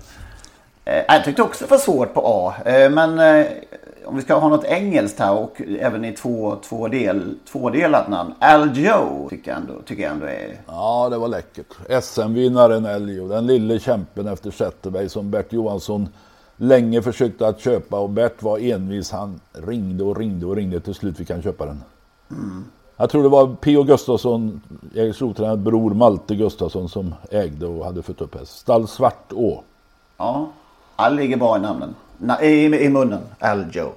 det. Eh, jag tyckte också det var svårt på A. Eh, men eh, om vi ska ha något engelskt här och även i två, två del, tvådelat namn. Al Joe tycker jag ändå, tycker jag ändå är... Ja, det var läckert. SM-vinnaren Elio, den lille kämpen efter Zetterberg som Bert Johansson länge försökte att köpa och Bert var envis. Han ringde och ringde och ringde. Till slut fick han köpa den. Jag tror det var P.O. Gustafsson, Jägersro-tränad bror Malte Gustafsson som ägde och hade fått upp häst. Stall Svartå. Ja, Al ligger bra i namnen. I, I munnen. Al Joe.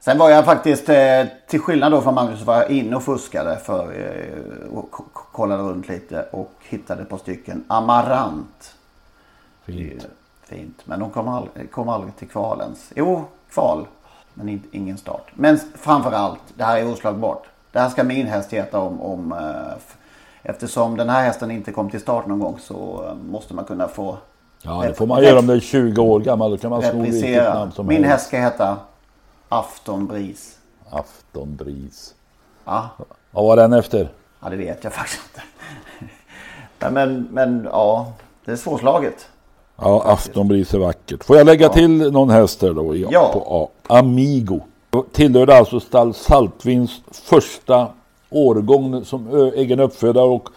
Sen var jag faktiskt, eh, till skillnad då från Magnus, var jag inne och fuskade för eh, och kollade runt lite och hittade ett par stycken. Amarant. Fint. Fint. Men de kom aldrig, kom aldrig till kval ens. Jo, kval. Men in, ingen start. Men framför allt, det här är oslagbart. Det här ska min häst heta om, om eh, Eftersom den här hästen inte kom till start någon gång så eh, måste man kunna få Ja, det får man göra om det är 20 år gammal. Då kan man sno vilket namn som Min helst. häst ska heta Aftonbris. Aftonbris. Ja. Vad var den efter? Ja, det vet jag faktiskt inte. Nej, men, men ja, det är svårslaget. Ja, Aftonbris är vackert. Får jag lägga till någon häst här då? i- Ja. På A. Amigo. Tillhörde alltså stall Saltvins första årgång som egen uppfödare och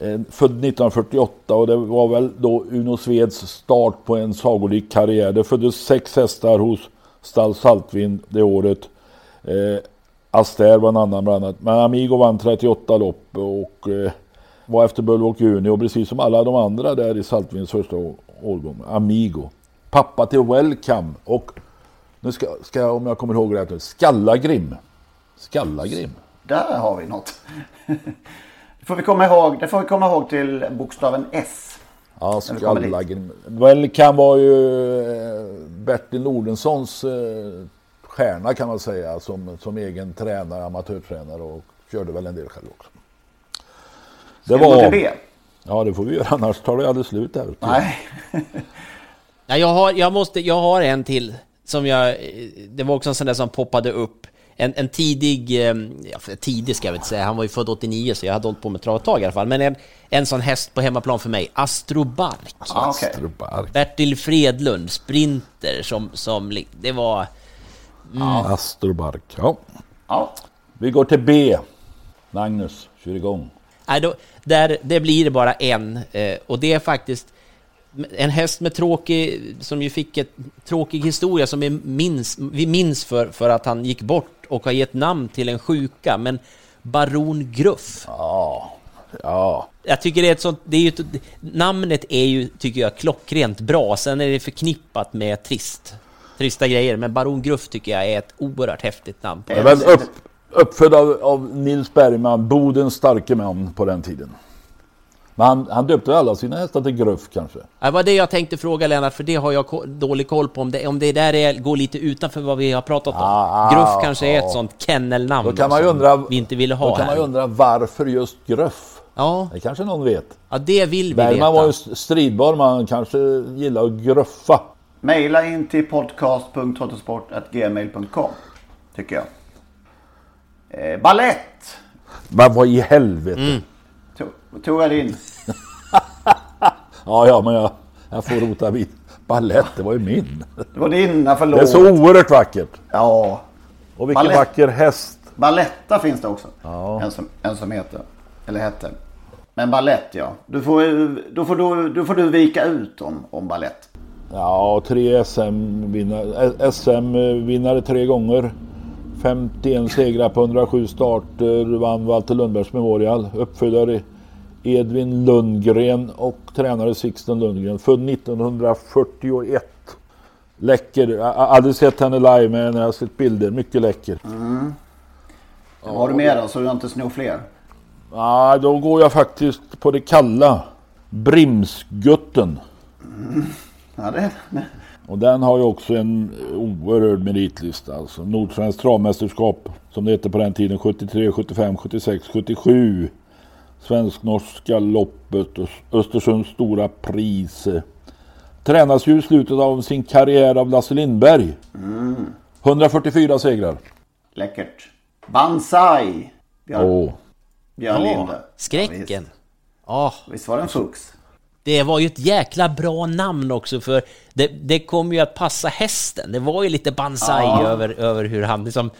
Eh, född 1948 och det var väl då Uno Sveds start på en sagolik karriär. Det föddes sex hästar hos stall Saltvin det året. Eh, Aster var en annan bland annat. Men Amigo vann 38 lopp och eh, var efter Bulwark Junior precis som alla de andra där i Saltvins första årgång. Amigo. Pappa till Welcome och nu ska, ska jag, om jag kommer ihåg rätt, nu, Skallagrim. Skallagrim. Där har vi något. Det får vi komma ihåg, det får vi komma ihåg till bokstaven S. Ja, När vi kommer dit. Skallagrim. Welcome var ju eh, Bertil Nordenssons eh, stjärna kan man säga som, som egen tränare, amatörtränare och körde väl en del själv också. Det Ska vi gå till B? Ja, det får vi göra annars tar det aldrig slut här. Nej. Nej, jag har, jag måste, jag har en till som jag, eh, det var också en sån där som poppade upp. En, en tidig, eh, ja, tidig ska jag väl inte säga, han var ju född 89 så jag hade hållit på med trav ett tag i alla fall. Men en, en sån häst på hemmaplan för mig, Astrobark. Ah. Astrobark. Bertil Fredlund, sprinter som, som det var... Mm. Astrobark, ja. Ja. Vi går till B. Magnus, kör igång. Nej, då, där, det blir det bara en eh, och det är faktiskt en häst med tråkig, som ju fick ett tråkig historia som vi minns, vi minns för, för att han gick bort och har gett namn till en sjuka, men Baron Gruff. Ja, Ja. Jag tycker det är ett sånt, det är ju, namnet är ju, tycker jag, klockrent bra. Sen är det förknippat med trist, trista grejer. Men Baron Gruff tycker jag är ett oerhört häftigt namn. Det var upp, uppfödd av, av Nils Bergman, Bodens starke man på den tiden. Men han, han döpte alla sina hästar till Gruff kanske. Det var det jag tänkte fråga Lennart, för det har jag ko- dålig koll på. Om det, om det där är, går lite utanför vad vi har pratat om. Ah, Gruff kanske är ja. ett sånt kennelnamn Då kan man ju som undra, vi inte ville ha då kan här. man ju undra varför just Gruff? Ja. Det kanske någon vet. Ja, det vill vi Bergman veta. var ju stridbar man kanske gillar att gruffa. Maila in till podcast.trottosport.gmail.com tycker jag. Eh, ballett vad i helvete? Mm. Tog, jag din. Ja, ja, men jag, jag får rota vid. Ballett, det var ju min. Det var dina, förlåt. Det är så oerhört vackert. Ja. Och vilken Ballett. vacker häst. Balletta finns det också. Ja. En, som, en som heter. Eller hette. Men ballett ja. Du får, då, får du, då får du vika ut om, om ballett. Ja, tre SM-vinnare, SM-vinnare tre gånger. 51 segrar på 107 starter, vann Walter Lundbergs Memorial. Uppfödare Edvin Lundgren och tränare Sixten Lundgren. Född 1941. Läcker. Jag har aldrig sett henne live men jag har sett bilder. Mycket läcker. Mm. Vad har du med då så du inte snor fler? Ja, då går jag faktiskt på det kalla. Brimsgutten. Ja, det, Och den har ju också en oerhörd meritlista. Alltså Nordsvenskt travmästerskap som det hette på den tiden 73, 75, 76, 77. Svensk-norska loppet, Ös- Östersunds stora pris. Tränas ju i slutet av sin karriär av Lasse Lindberg. Mm. 144 segrar. Läckert. Banzai. Björn, Åh. Björn Linde. skräcken. Ja, Visst var det en fux? Det var ju ett jäkla bra namn också för det, det kom ju att passa hästen. Det var ju lite Banzai Ja. över, över hur han liksom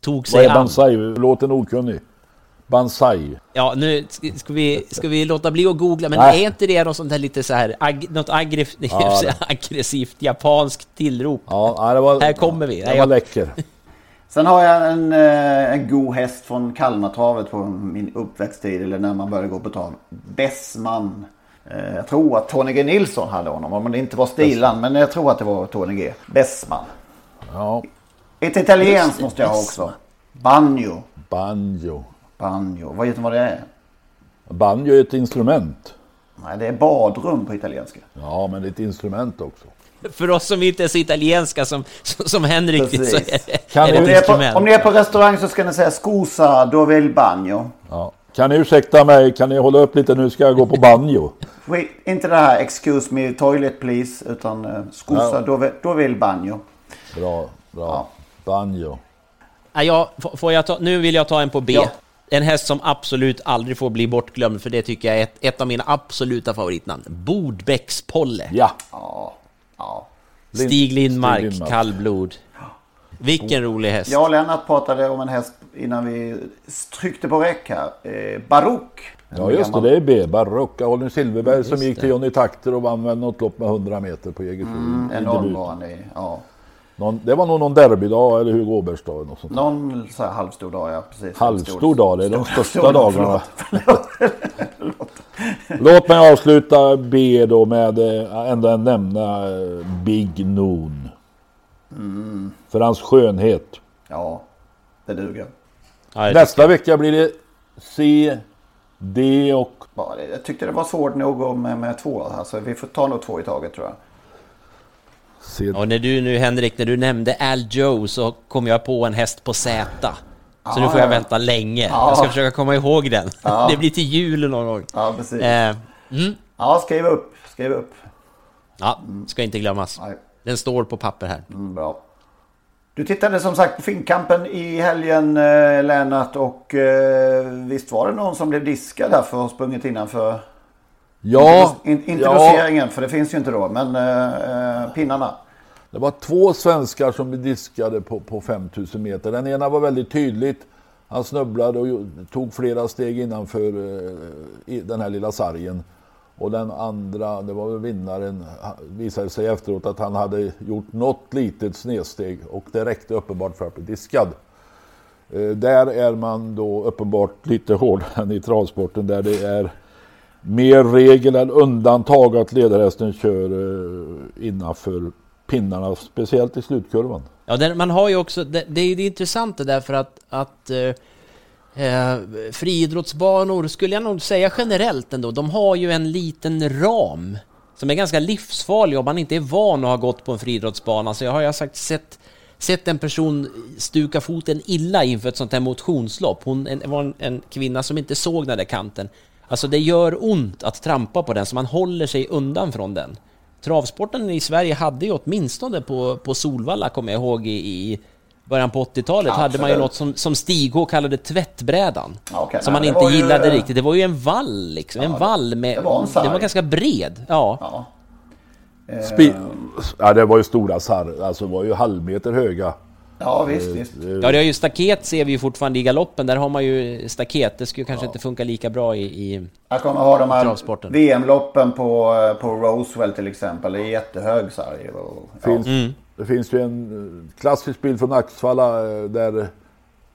tog Vad sig är an. Banzai? Låt en okunnig. Banzai. Ja, nu ska ska vi, ska vi låta bli att googla, men Nej. är inte det något sånt här lite så här, ag, något aggressivt, Ja, det- aggressivt japanskt tillrop? Ja, det var, Här kommer vi. Det var jag- läcker. Sen har jag en, eh, en god häst från Kalmartravet på min uppväxttid. Eller när man började gå på trav. Bessman. Eh, Jag tror att Tony G Nilsson hade honom. Om det inte var Stilan. Men jag tror att det var Tony G. Bessman. Ja. Ett italienskt måste jag ha också. Banjo. Banjo. Banjo. Vad vet du vad det är? Banjo är ett instrument. Nej, det är badrum på italienska. Ja, men det är ett instrument också. För oss som inte är så italienska som, som Henrik Precis. så är det, Kan är det Om ett ni, är på, instrument. om ni är på restaurang så ska ni säga scusa dove il bagno. Ja. Kan ni ursäkta mig? Kan ni hålla upp lite? Nu ska jag gå på banjo. Wait, inte det här excuse me toilet please. Utan uh, Ja. dove, dove il bagno. Bra, bra. Banjo. Ja, jag, f- får jag ta, nu vill jag ta en på B. Ja. En häst som absolut aldrig får bli bortglömd, för det tycker jag är ett, ett av mina absoluta favoritnamn. Bordbäckspolle. Ja. Ja. ja. Stig Stig Lindmark, Lindmark. kallblod. Vilken rolig häst. Jag och Lennart pratade om en häst innan vi tryckte på räck här. Eh, Barock. Ja just det, det är B. Barock. Holm Silverberg som Just gick det. till Johnny Takter och vann väl något lopp med 100 meter på Jägersro. Mm, enorm var han i. Ja. Någon, det var nog någon derbydag eller Hugo Åbergs dag. Något sånt. Någon så här halvstor dag, ja precis. Halvstor dag, det är de största stor- dagarna. förlåt. Låt mig avsluta B då med eh, ändå nämna eh, Big Noon. Mm. För hans skönhet. Ja, det duger. Det Nästa vecka blir det C, D och... Ja, det- Jag tyckte det var svårt nog med, med två. Alltså, vi får ta nog två i taget tror jag. C. Och när du nu Henrik, när du nämnde Al Joe så kom jag på en häst på Z. Så nu får jag ja. vänta länge. Ja. Jag ska försöka komma ihåg den. Ja. Det blir till jul någon gång. Ja, precis. Eh, mm. Ja, skriv upp. Skriv upp. Ja, ska inte glömmas. Nej. Den står på papper här. Mm, bra. Du tittade som sagt på Finnkampen i helgen eh, Lennart och eh, visst var det någon som blev diskad där för att ha sprungit innanför? Ja, In, inte ja, doseringen för det finns ju inte då men eh, eh, pinnarna. det var två svenskar som blev diskade på, på 5000 meter. Den ena var väldigt tydligt. Han snubblade och tog flera steg innanför eh, den här lilla sargen. Och den andra, det var väl vinnaren, visade sig efteråt att han hade gjort något litet snedsteg och det räckte uppenbart för att bli diskad. Eh, där är man då uppenbart lite hårdare än i travsporten där det är mer regel än undantag att ledarhästen kör eh, innanför pinnarna, speciellt i slutkurvan. Ja, den, man har ju också, det, det är ju intressant det därför att, att eh, eh, friidrottsbanor, skulle jag nog säga generellt ändå, de har ju en liten ram som är ganska livsfarlig om man inte är van att ha gått på en friidrottsbana. Så jag har jag sagt sett, sett en person stuka foten illa inför ett sånt här motionslopp. Hon en, var en, en kvinna som inte såg den där kanten. Alltså det gör ont att trampa på den, så man håller sig undan från den. Travsporten i Sverige hade ju åtminstone på, på Solvalla, kommer jag ihåg, i, i början på 80-talet Ja, hade man ju något som, som Stig H kallade tvättbrädan. Ja, okej. Som Nej, man det inte var ju- gillade riktigt. Det var ju en vall liksom, en vall med... det var en sarg. den var ganska bred. Ja. Spi- ja, det var ju stora sarr, alltså det var ju halvmeter höga. Ja, visst, Eh, visst. eh, Ja, det är ju staket ser vi ju fortfarande i galoppen. Där har man ju staket. Det skulle kanske inte funka lika bra i, i Jag kommer ihåg de här. VM-loppen på, eh, på Roswell till exempel. Det är jättehög sarg. och- ja. Finns, Det finns ju en eh, klassisk bild från Axvalla eh, där, eh,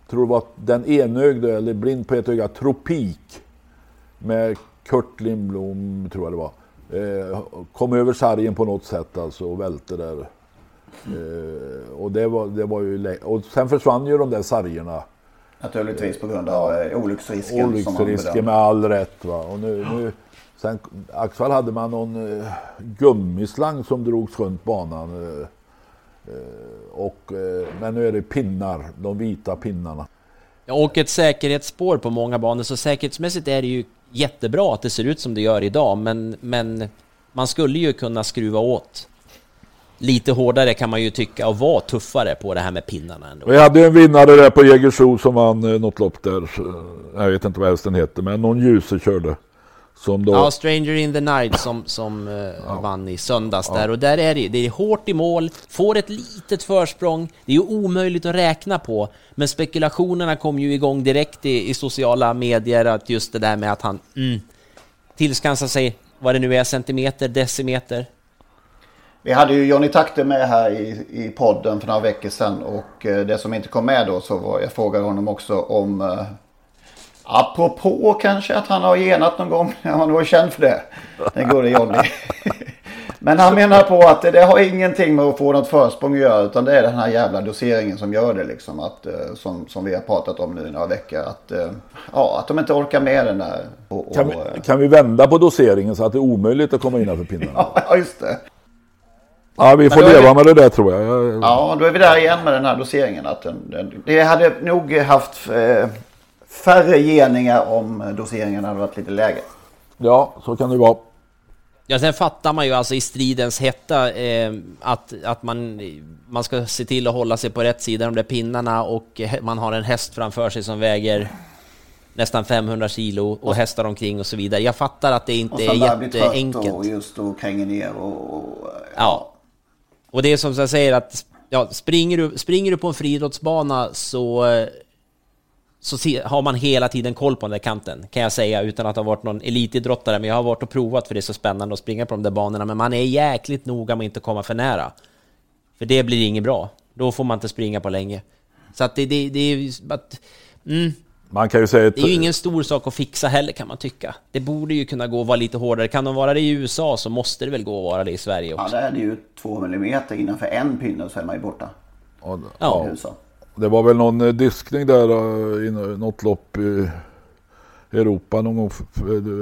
tror det var den enögde, eller blind på ett öga, Tropik. Med Kurt Lindblom, tror jag det var. Kom över sargen på något sätt alltså och välte där. Och det var, det var ju Och sen försvann ju de där sargerna. Naturligtvis på grund av olycksrisken. Olycksrisken med all rätt. Va? Och nu, nu, sen, Axvall hade man någon gummislang som drogs runt banan. Eh, och, eh, men nu är det pinnar, de vita pinnarna. Ja, Och ett säkerhetsspår på många banor. Så säkerhetsmässigt är det ju jättebra att det ser ut som det gör idag. Men, men man skulle ju kunna skruva åt lite hårdare kan man ju tycka och vara tuffare på det här med pinnarna ändå. Vi hade en vinnare där på Jägersro som vann eh, något lopp där. Jag vet inte vad hästen heter, men någon ljuse körde. Som då, Ja, Stranger in the Night som, som eh, vann i söndags Ja. där och där är det, det är hårt i mål, får ett litet försprång, det är ju omöjligt att räkna på, men spekulationerna kom ju igång direkt i, i sociala medier att just det där med att han mm, tillskansar sig vad det nu är, centimeter, decimeter. Vi hade ju Johnny Takter med här i, i podden för några veckor sedan. Och eh, det som inte kom med då så var jag frågade honom också om eh, Apropå kanske att han har genat någon gång. Han var känd för det. Den gode Johnny. Men han menar på att det, det har ingenting med att få något försprång att göra. Utan det är den här jävla doseringen som gör det liksom. Att, eh, som, som vi har pratat om nu i några veckor. Att, eh, ja, att de inte orkar med den där. Och, och, kan, vi, eh, kan vi vända på doseringen så att det är omöjligt att komma innanför pinnarna? Ja, just det. Ja, vi får leva vi- med det där tror jag. jag Ja, då är vi där igen med den här doseringen. Att den, den, det hade nog haft eh, färre geningar om doseringen hade varit lite lägre. Ja, så kan det vara. Ja, sen fattar man ju alltså i stridens hetta eh, att, att man, man ska se till att hålla sig på rätt sida de där pinnarna och man har en häst framför sig som väger nästan 500 kilo och hästar omkring och så vidare. Jag fattar att det inte är jätteenkelt. och just och kränger ner och... och Ja. Och det är som jag säger att ja, springer, du, springer du på en friidrottsbana så, så har man hela tiden koll på den där kanten, kan jag säga, utan att ha varit någon elitidrottare. Men jag har varit och provat för det är så spännande att springa på de där banorna. Men man är jäkligt noga med att inte komma för nära. För det blir inget bra. Då får man inte springa på länge. Så att det, det, det är ju... Att, mm, Man kan ju säga det är ju ingen stor sak att fixa heller kan man tycka. Det borde ju kunna gå att vara lite hårdare. Kan de vara det i USA så måste det väl gå att vara det i Sverige Ja, också. där är det ju två millimeter innanför en pinne så är man ju borta. Ja. I USA. Det var väl någon eh, diskning där eh, i något lopp i Europa någon gång.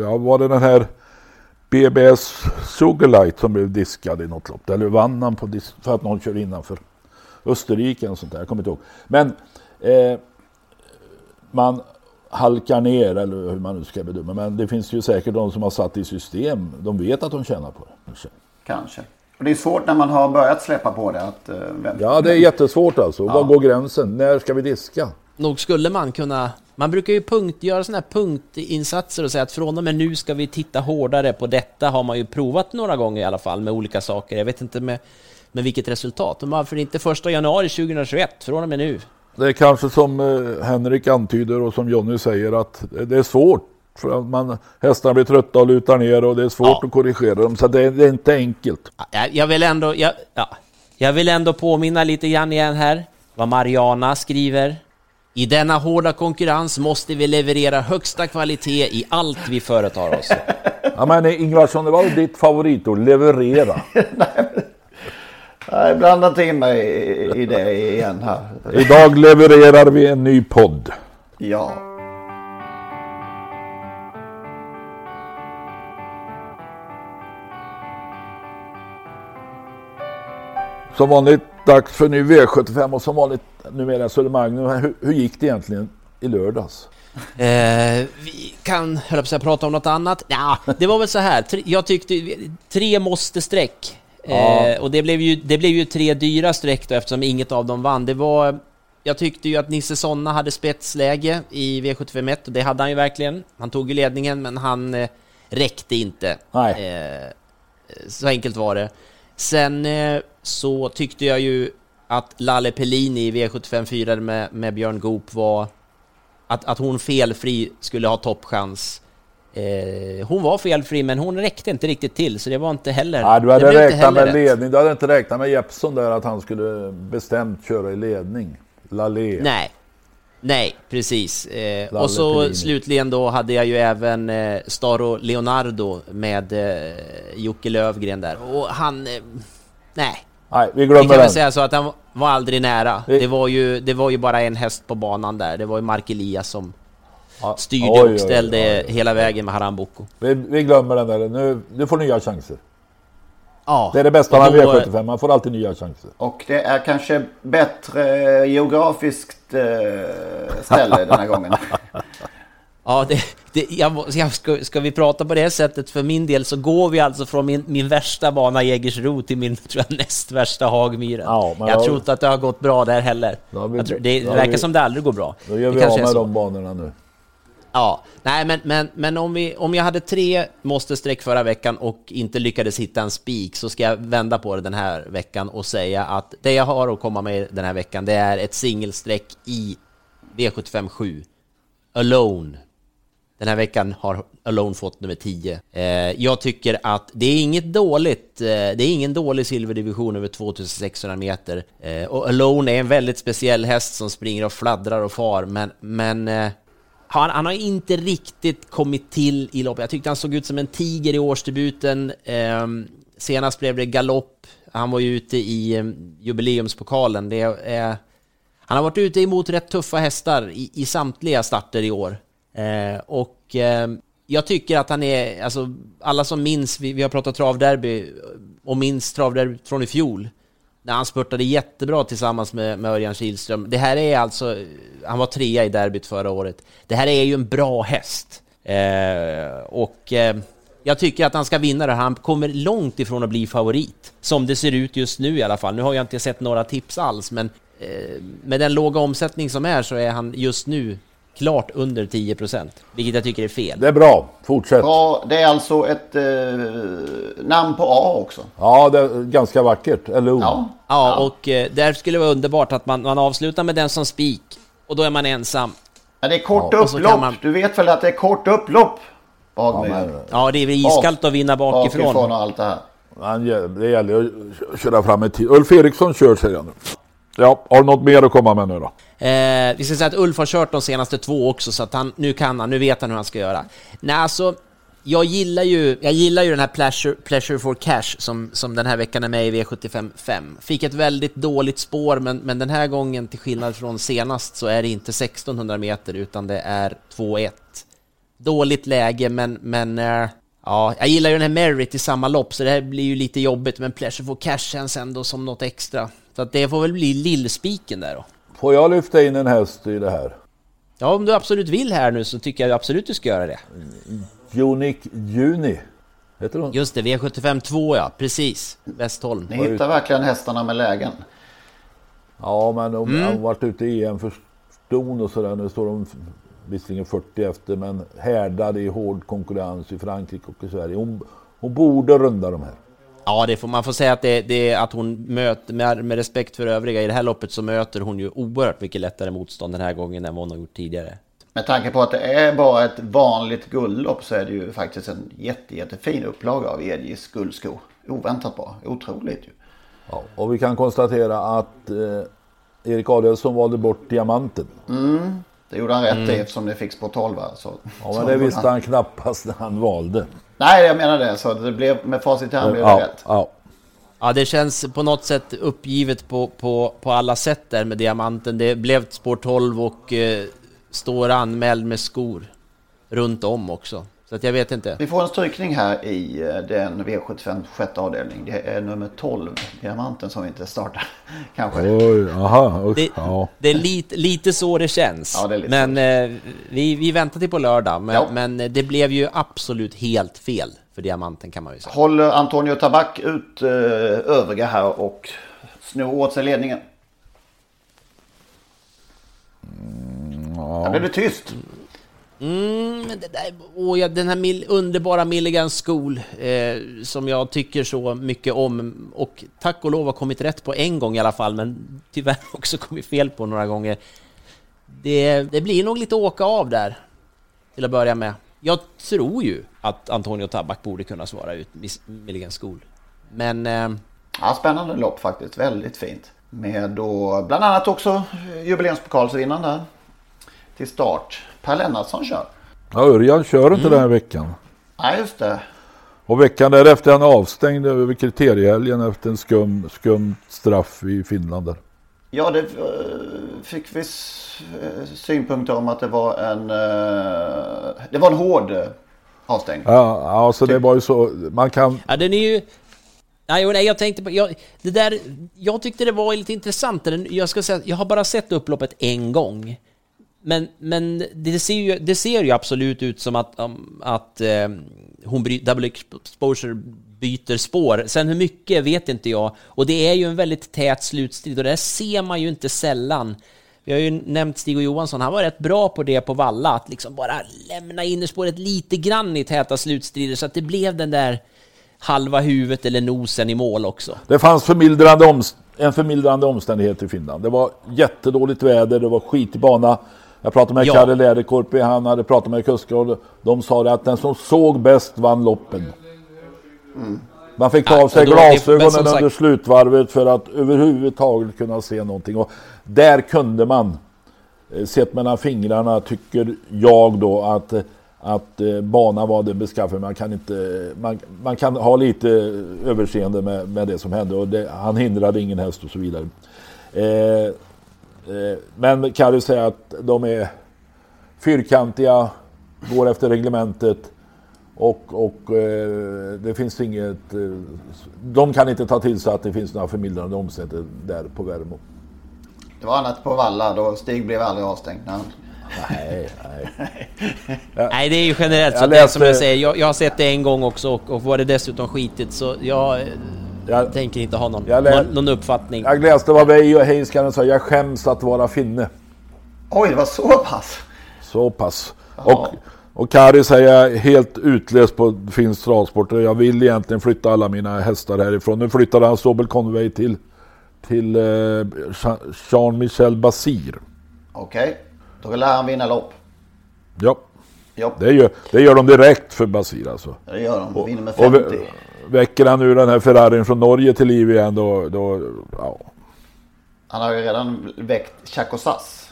Ja, var det den här BBS Sugarlight som blev diskad i något lopp? Eller vann han på disk för att någon körde innanför Österrike eller sånt där. Jag kommer inte ihåg. Men eh, man halkar ner eller hur man nu ska bedöma. Men det finns ju säkert de som har satt i system. De vet att de tjänar på det. kanske. Och det är svårt när man har börjat släppa på det. Att, eh, vem- Ja, det är jättesvårt alltså. Ja. Var går gränsen? När ska vi diska? Nog skulle man kunna... Man brukar ju punkt, göra sådana här punktinsatser och säga att från och med nu ska vi titta hårdare på detta. Har man ju provat några gånger i alla fall med olika saker. Jag vet inte med, med vilket resultat. Men varför inte första januari 2021? Från och med nu. Det är kanske som eh, Henrik antyder och som Jonny säger att det är svårt. För att man, hästarna blir trötta och lutar ner och det är svårt att korrigera dem. Så det är, det är inte enkelt. Jag, vill ändå... Jag, ja, jag vill ändå påminna lite grann igen här vad Mariana skriver I denna hårda konkurrens måste vi leverera högsta kvalitet i allt vi företar oss. Ja men Ingvarsson, det var ditt favoritord, leverera. Jag blandar inte in mig i det igen här. Idag levererar vi en ny podd. Ja. Som vanligt dags för ny V75 och som vanligt numera Södermalm. Hur, hur gick det egentligen i lördags? Eh, vi kan, höll jag prata om något annat? Ja, det var väl så här. Tre, jag tyckte tre måste-streck. Ja. Eh, och det blev, ju, det blev ju tre dyra streck då eftersom inget av dem vann. Det var... Jag tyckte ju att Nisse Sonna hade spetsläge i V751 och det hade han ju verkligen. Han tog ju ledningen men han eh, räckte inte. Eh, så enkelt var det. Sen eh, så tyckte jag ju att Lalle Pellini i V75 4 med, med Björn Goop var... Att, att hon felfri skulle ha toppchans. Eh, hon var felfri men hon räckte inte riktigt till så det var inte heller... Ja, du hade räknat med rätt. ledning. Du hade inte räknat med Jeppsson där att han skulle bestämt köra i ledning. Lalé. Nej. Nej, precis. Eh, och så Pellini. slutligen då hade jag ju även eh, Staro Leonardo med eh, Jocke Lövgren där. Och han... Eh, nej. Nej, vi Vi glömmer kan väl den. säga så att han var aldrig nära. Vi- Det var ju, det var ju bara en häst på banan där. Det var ju Mark Elias som styrde Oj, och ställde oj, oj. hela vägen med Haram Boko. Vi, vi glömmer den där. Nu, du får nya chanser. Ja. Det är det bästa med då- V75. Man får alltid nya chanser. Och det är kanske bättre geografiskt eh, ställe den här gången. Ja, det, det, jag, jag ska, ska vi prata på det sättet? För min del så går vi alltså från min, min värsta bana Jägersro till min tror jag, näst värsta Hagmyren. Ja, jag då- tror inte att det har gått bra där heller. Vi- jag tror, det verkar vi- som det aldrig går bra. Då gör Det vi av är med de banorna nu. Ja, nej men, men, men om, vi, om jag hade tre måste-streck förra veckan och inte lyckades hitta en spik så ska jag vända på det den här veckan och säga att det jag har att komma med den här veckan det är ett singelstreck i V75 7. Alone. Den här veckan har Alone fått nummer 10. Eh, jag tycker att det är inget dåligt, eh, det är ingen dålig silverdivision över 2600 meter. Eh, och Alone är en väldigt speciell häst som springer och fladdrar och far, men, men eh, han, han har inte riktigt kommit till i loppet. Jag tyckte han såg ut som en tiger i årsdebuten. Eh, senast blev det galopp. Han var ju ute i eh, jubileumspokalen. Det är, han har varit ute emot rätt tuffa hästar i, i samtliga starter i år. Eh, och eh, jag tycker att han är, alltså alla som minns, vi, vi har pratat travderby och minns travderby från i fjol. När han spurtade jättebra tillsammans med, med Örjan Kihlström. Det här är alltså, han var trea i derbyt förra året. Det här är ju en bra häst. Eh, och eh, jag tycker att han ska vinna det. Han kommer långt ifrån att bli favorit. Som det ser ut just nu i alla fall. Nu har jag inte sett några tips alls, men eh, med den låga omsättning som är så är han just nu klart under 10% vilket jag tycker är fel. Det är bra. Fortsätt. Bra, det är alltså ett eh, namn på A också. Ja, det är ganska vackert. Eller hur? Ja. Ja, och eh, där skulle det vara underbart att man, man avslutar med den som spik och då är man ensam. Ja, det är kort Ja, upplopp. man- Du vet väl att det är kort upplopp? Bagmyren. Ja, det är iskallt att vinna bakifrån. Bakifrån och allt det här. Gör- det gäller att köra fram i tid. Ulf Eriksson kör säger han nu. Ja, har du något mer att komma med nu då? Eh, vi ska säga att Ulf har kört de senaste två också, så att han, nu kan han, nu vet han hur han ska göra. Nej, alltså, jag gillar ju, jag gillar ju den här Pleasure, pleasure for Cash som, som den här veckan är med i V75 5. Fick ett väldigt dåligt spår, men, men den här gången, till skillnad från senast, så är det inte 1600 meter, utan det är 2-1. Dåligt läge, men, men eh, ja, jag gillar ju den här Merit i samma lopp, så det här blir ju lite jobbigt, men Pleasure for Cash känns ändå som något extra. Så att det får väl bli lillspiken där då. Får jag lyfta in en häst i det här? Ja, om du absolut vill här nu så tycker jag absolut du ska göra det. Unique Juni. Heter hon? Just det, V75 2 ja, precis. Westholm. Ni hittar verkligen hästarna med lägen. Ja, men de Mm. har varit ute i EM för ston och sådär. Nu står de visserligen 40 efter, men härdade i hård konkurrens i Frankrike och i Sverige. Hon, hon borde runda de här. Ja, det får, man får säga att, det, det är att hon möter, med, med respekt för övriga, i det här loppet så möter hon ju oerhört mycket lättare motstånd den här gången än vad hon har gjort tidigare. Med tanke på att det är bara ett vanligt guldlopp så är det ju faktiskt en jätte, jättefin upplaga av Edgis guldsko. Oväntat bra. Otroligt ju. Ja, och vi kan konstatera att eh, Erik Adielsson valde bort diamanten. Mm, det gjorde han rätt Mm. i eftersom det fick 12. Så, Ja, men det visste han knappast när han valde. Nej, jag menar det. Så det blev, med facit i hand blev det Ja, rätt. ja. Ja, det känns på något sätt uppgivet på, på, på alla sätt där med diamanten. Det blev spår 12 och eh, står anmäld med skor runt om också. Så att jag vet inte. Vi får en strykning här i eh, den V75 sjätte avdelning. Det är nummer 12, Diamanten, som inte startar. Kanske. Oj, aha, usch, Det, ja. det är lite, lite så det känns. Ja, det är lite men eh, vi, vi väntar till på lördag. Men, Ja. men det blev ju absolut helt fel för diamanten kan man ju säga. Håller Antonio Tabak ut eh, övriga här och snor åt sig ledningen. Där blev det tyst. Mm, men det där, åh, ja, den här mil, underbara Milligan School eh, som jag tycker så mycket om och tack och lov har kommit rätt på en gång i alla fall men tyvärr också kommit fel på några gånger. Det, det blir nog lite åka av där till att börja med. Jag tror ju att Antonio Tabak borde kunna svara ut Milligan School. Men eh, Ja, spännande lopp faktiskt. Väldigt fint. Med då bland annat också jubileumspokalsvinnaren där. Till start. Per Lennartsson kör. ja, Örjan kör inte Mm. den här veckan. Nej, just det. Och veckan därefter är han avstängd över kriteriehelgen efter en skum, skum straff i Finland. Där. Ja, det eh, fick vi eh, synpunkter om att det var en, eh, det var en hård avstängning. Ja, ja, så det var ju så. Man kan... Ja, den är ju... Nej, nej, jag tänkte på... Jag, det där, jag tyckte det var lite intressant. Jag, ska säga, jag har bara sett upploppet en gång. Men, men det, ser ju, det ser ju absolut ut som att, um, att eh, hon bry, double exposure byter spår. Sen hur mycket vet inte jag. Och det är ju en väldigt tät slutstrid och det ser man ju inte sällan. Vi har ju nämnt Stig och Johansson, han var rätt bra på det på Valla, att liksom bara lämna innerspåret lite grann i täta slutstrider så att det blev den där halva huvudet eller nosen i mål också. Det fanns förmildrande omst- en förmildrande omständighet i Finland. Det var jättedåligt väder, det var skitig bana. Jag pratade med Ja. Kalle Läderkorpi, han hade pratat med kuskar de sa det att den som såg bäst vann loppen. Man fick ta Ja, av sig men glasögonen sagt- under slutvarvet för att överhuvudtaget kunna se någonting. Och där kunde man, eh, sett mellan fingrarna, tycker jag då att, att eh, banan var den beskaffad. Man kan, inte, man, man kan ha lite överseende med, med det som hände och det, han hindrade ingen häst och så vidare. Eh, men kan du säga att de är fyrkantiga, går efter reglementet och, och eh, det finns inget... Eh, de kan inte ta till sig att det finns några förmildrande omständigheter där på Värmo. Det var annat på Valla då Stig blev aldrig avstängd. Nej, nej. Nej, det är ju generellt så. Jag läste- som jag säger, jag, jag har sett det en gång också och, och var det dessutom skitigt så jag, eh, tänker inte ha någon, jag lä- någon uppfattning. Jag läste vad Veijo Heiskanen sa, jag skäms att vara finne. Oj, det var så pass? Så pass. Och, och Kari säger helt utlöst på finsk travsport. Jag vill egentligen flytta alla mina hästar härifrån. Nu flyttade han Sobel Conway till, till eh, Jean- Jean-Michel Basir. Okej, då lär han vinna lopp. Ja. Ja. Det, gör, det gör de direkt för Basir alltså. Det gör de. Vinner med Och 50. Vä- väcker han nu den här Ferrarin från Norge till liv igen då, då ja. Han har ju redan väckt Chaco Sass.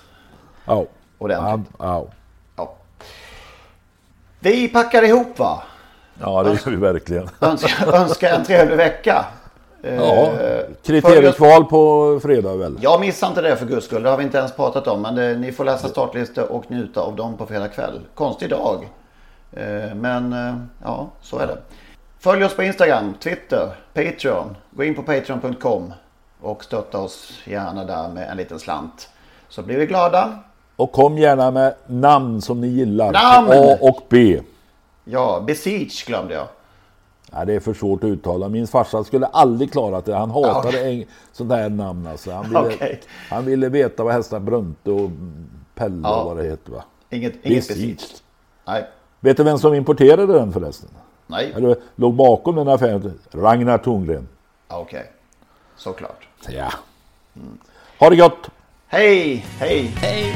ja. Ordentligt. Han, ja. Vi packar ihop va? ja, det gör vi verkligen. Önskar, önskar en trevlig vecka. Ja, Eh, kriteriekval på fredag väl? Jag missar inte det för guds skull. Det har vi inte ens pratat om. Men det, ni får läsa startlistor och njuta av dem på fredag kväll. Konstig dag. Eh, Men eh, ja, så är det. Följ oss på Instagram, Twitter, Patreon. Gå in på patreon.com och stötta oss gärna där med en liten slant. Så blir vi glada. Och kom gärna med namn som ni gillar. Namn! A och B. Ja, Besiege glömde jag. Ja, det är för svårt att uttala. Min farsa skulle aldrig klarat det. Han hatade en, sånt här namn alltså. Han ville, Okej. han ville veta vad hästar Brunte och Pelle Ja. och vad det heter va? Inget, inget. Besiege. Nej. Vet du vem som importerade den förresten? Nej. Eller låg bakom den affären? Ragnar Thorngren. Okej. Såklart. Ja. Ha det gott! Hej, hej. Hej.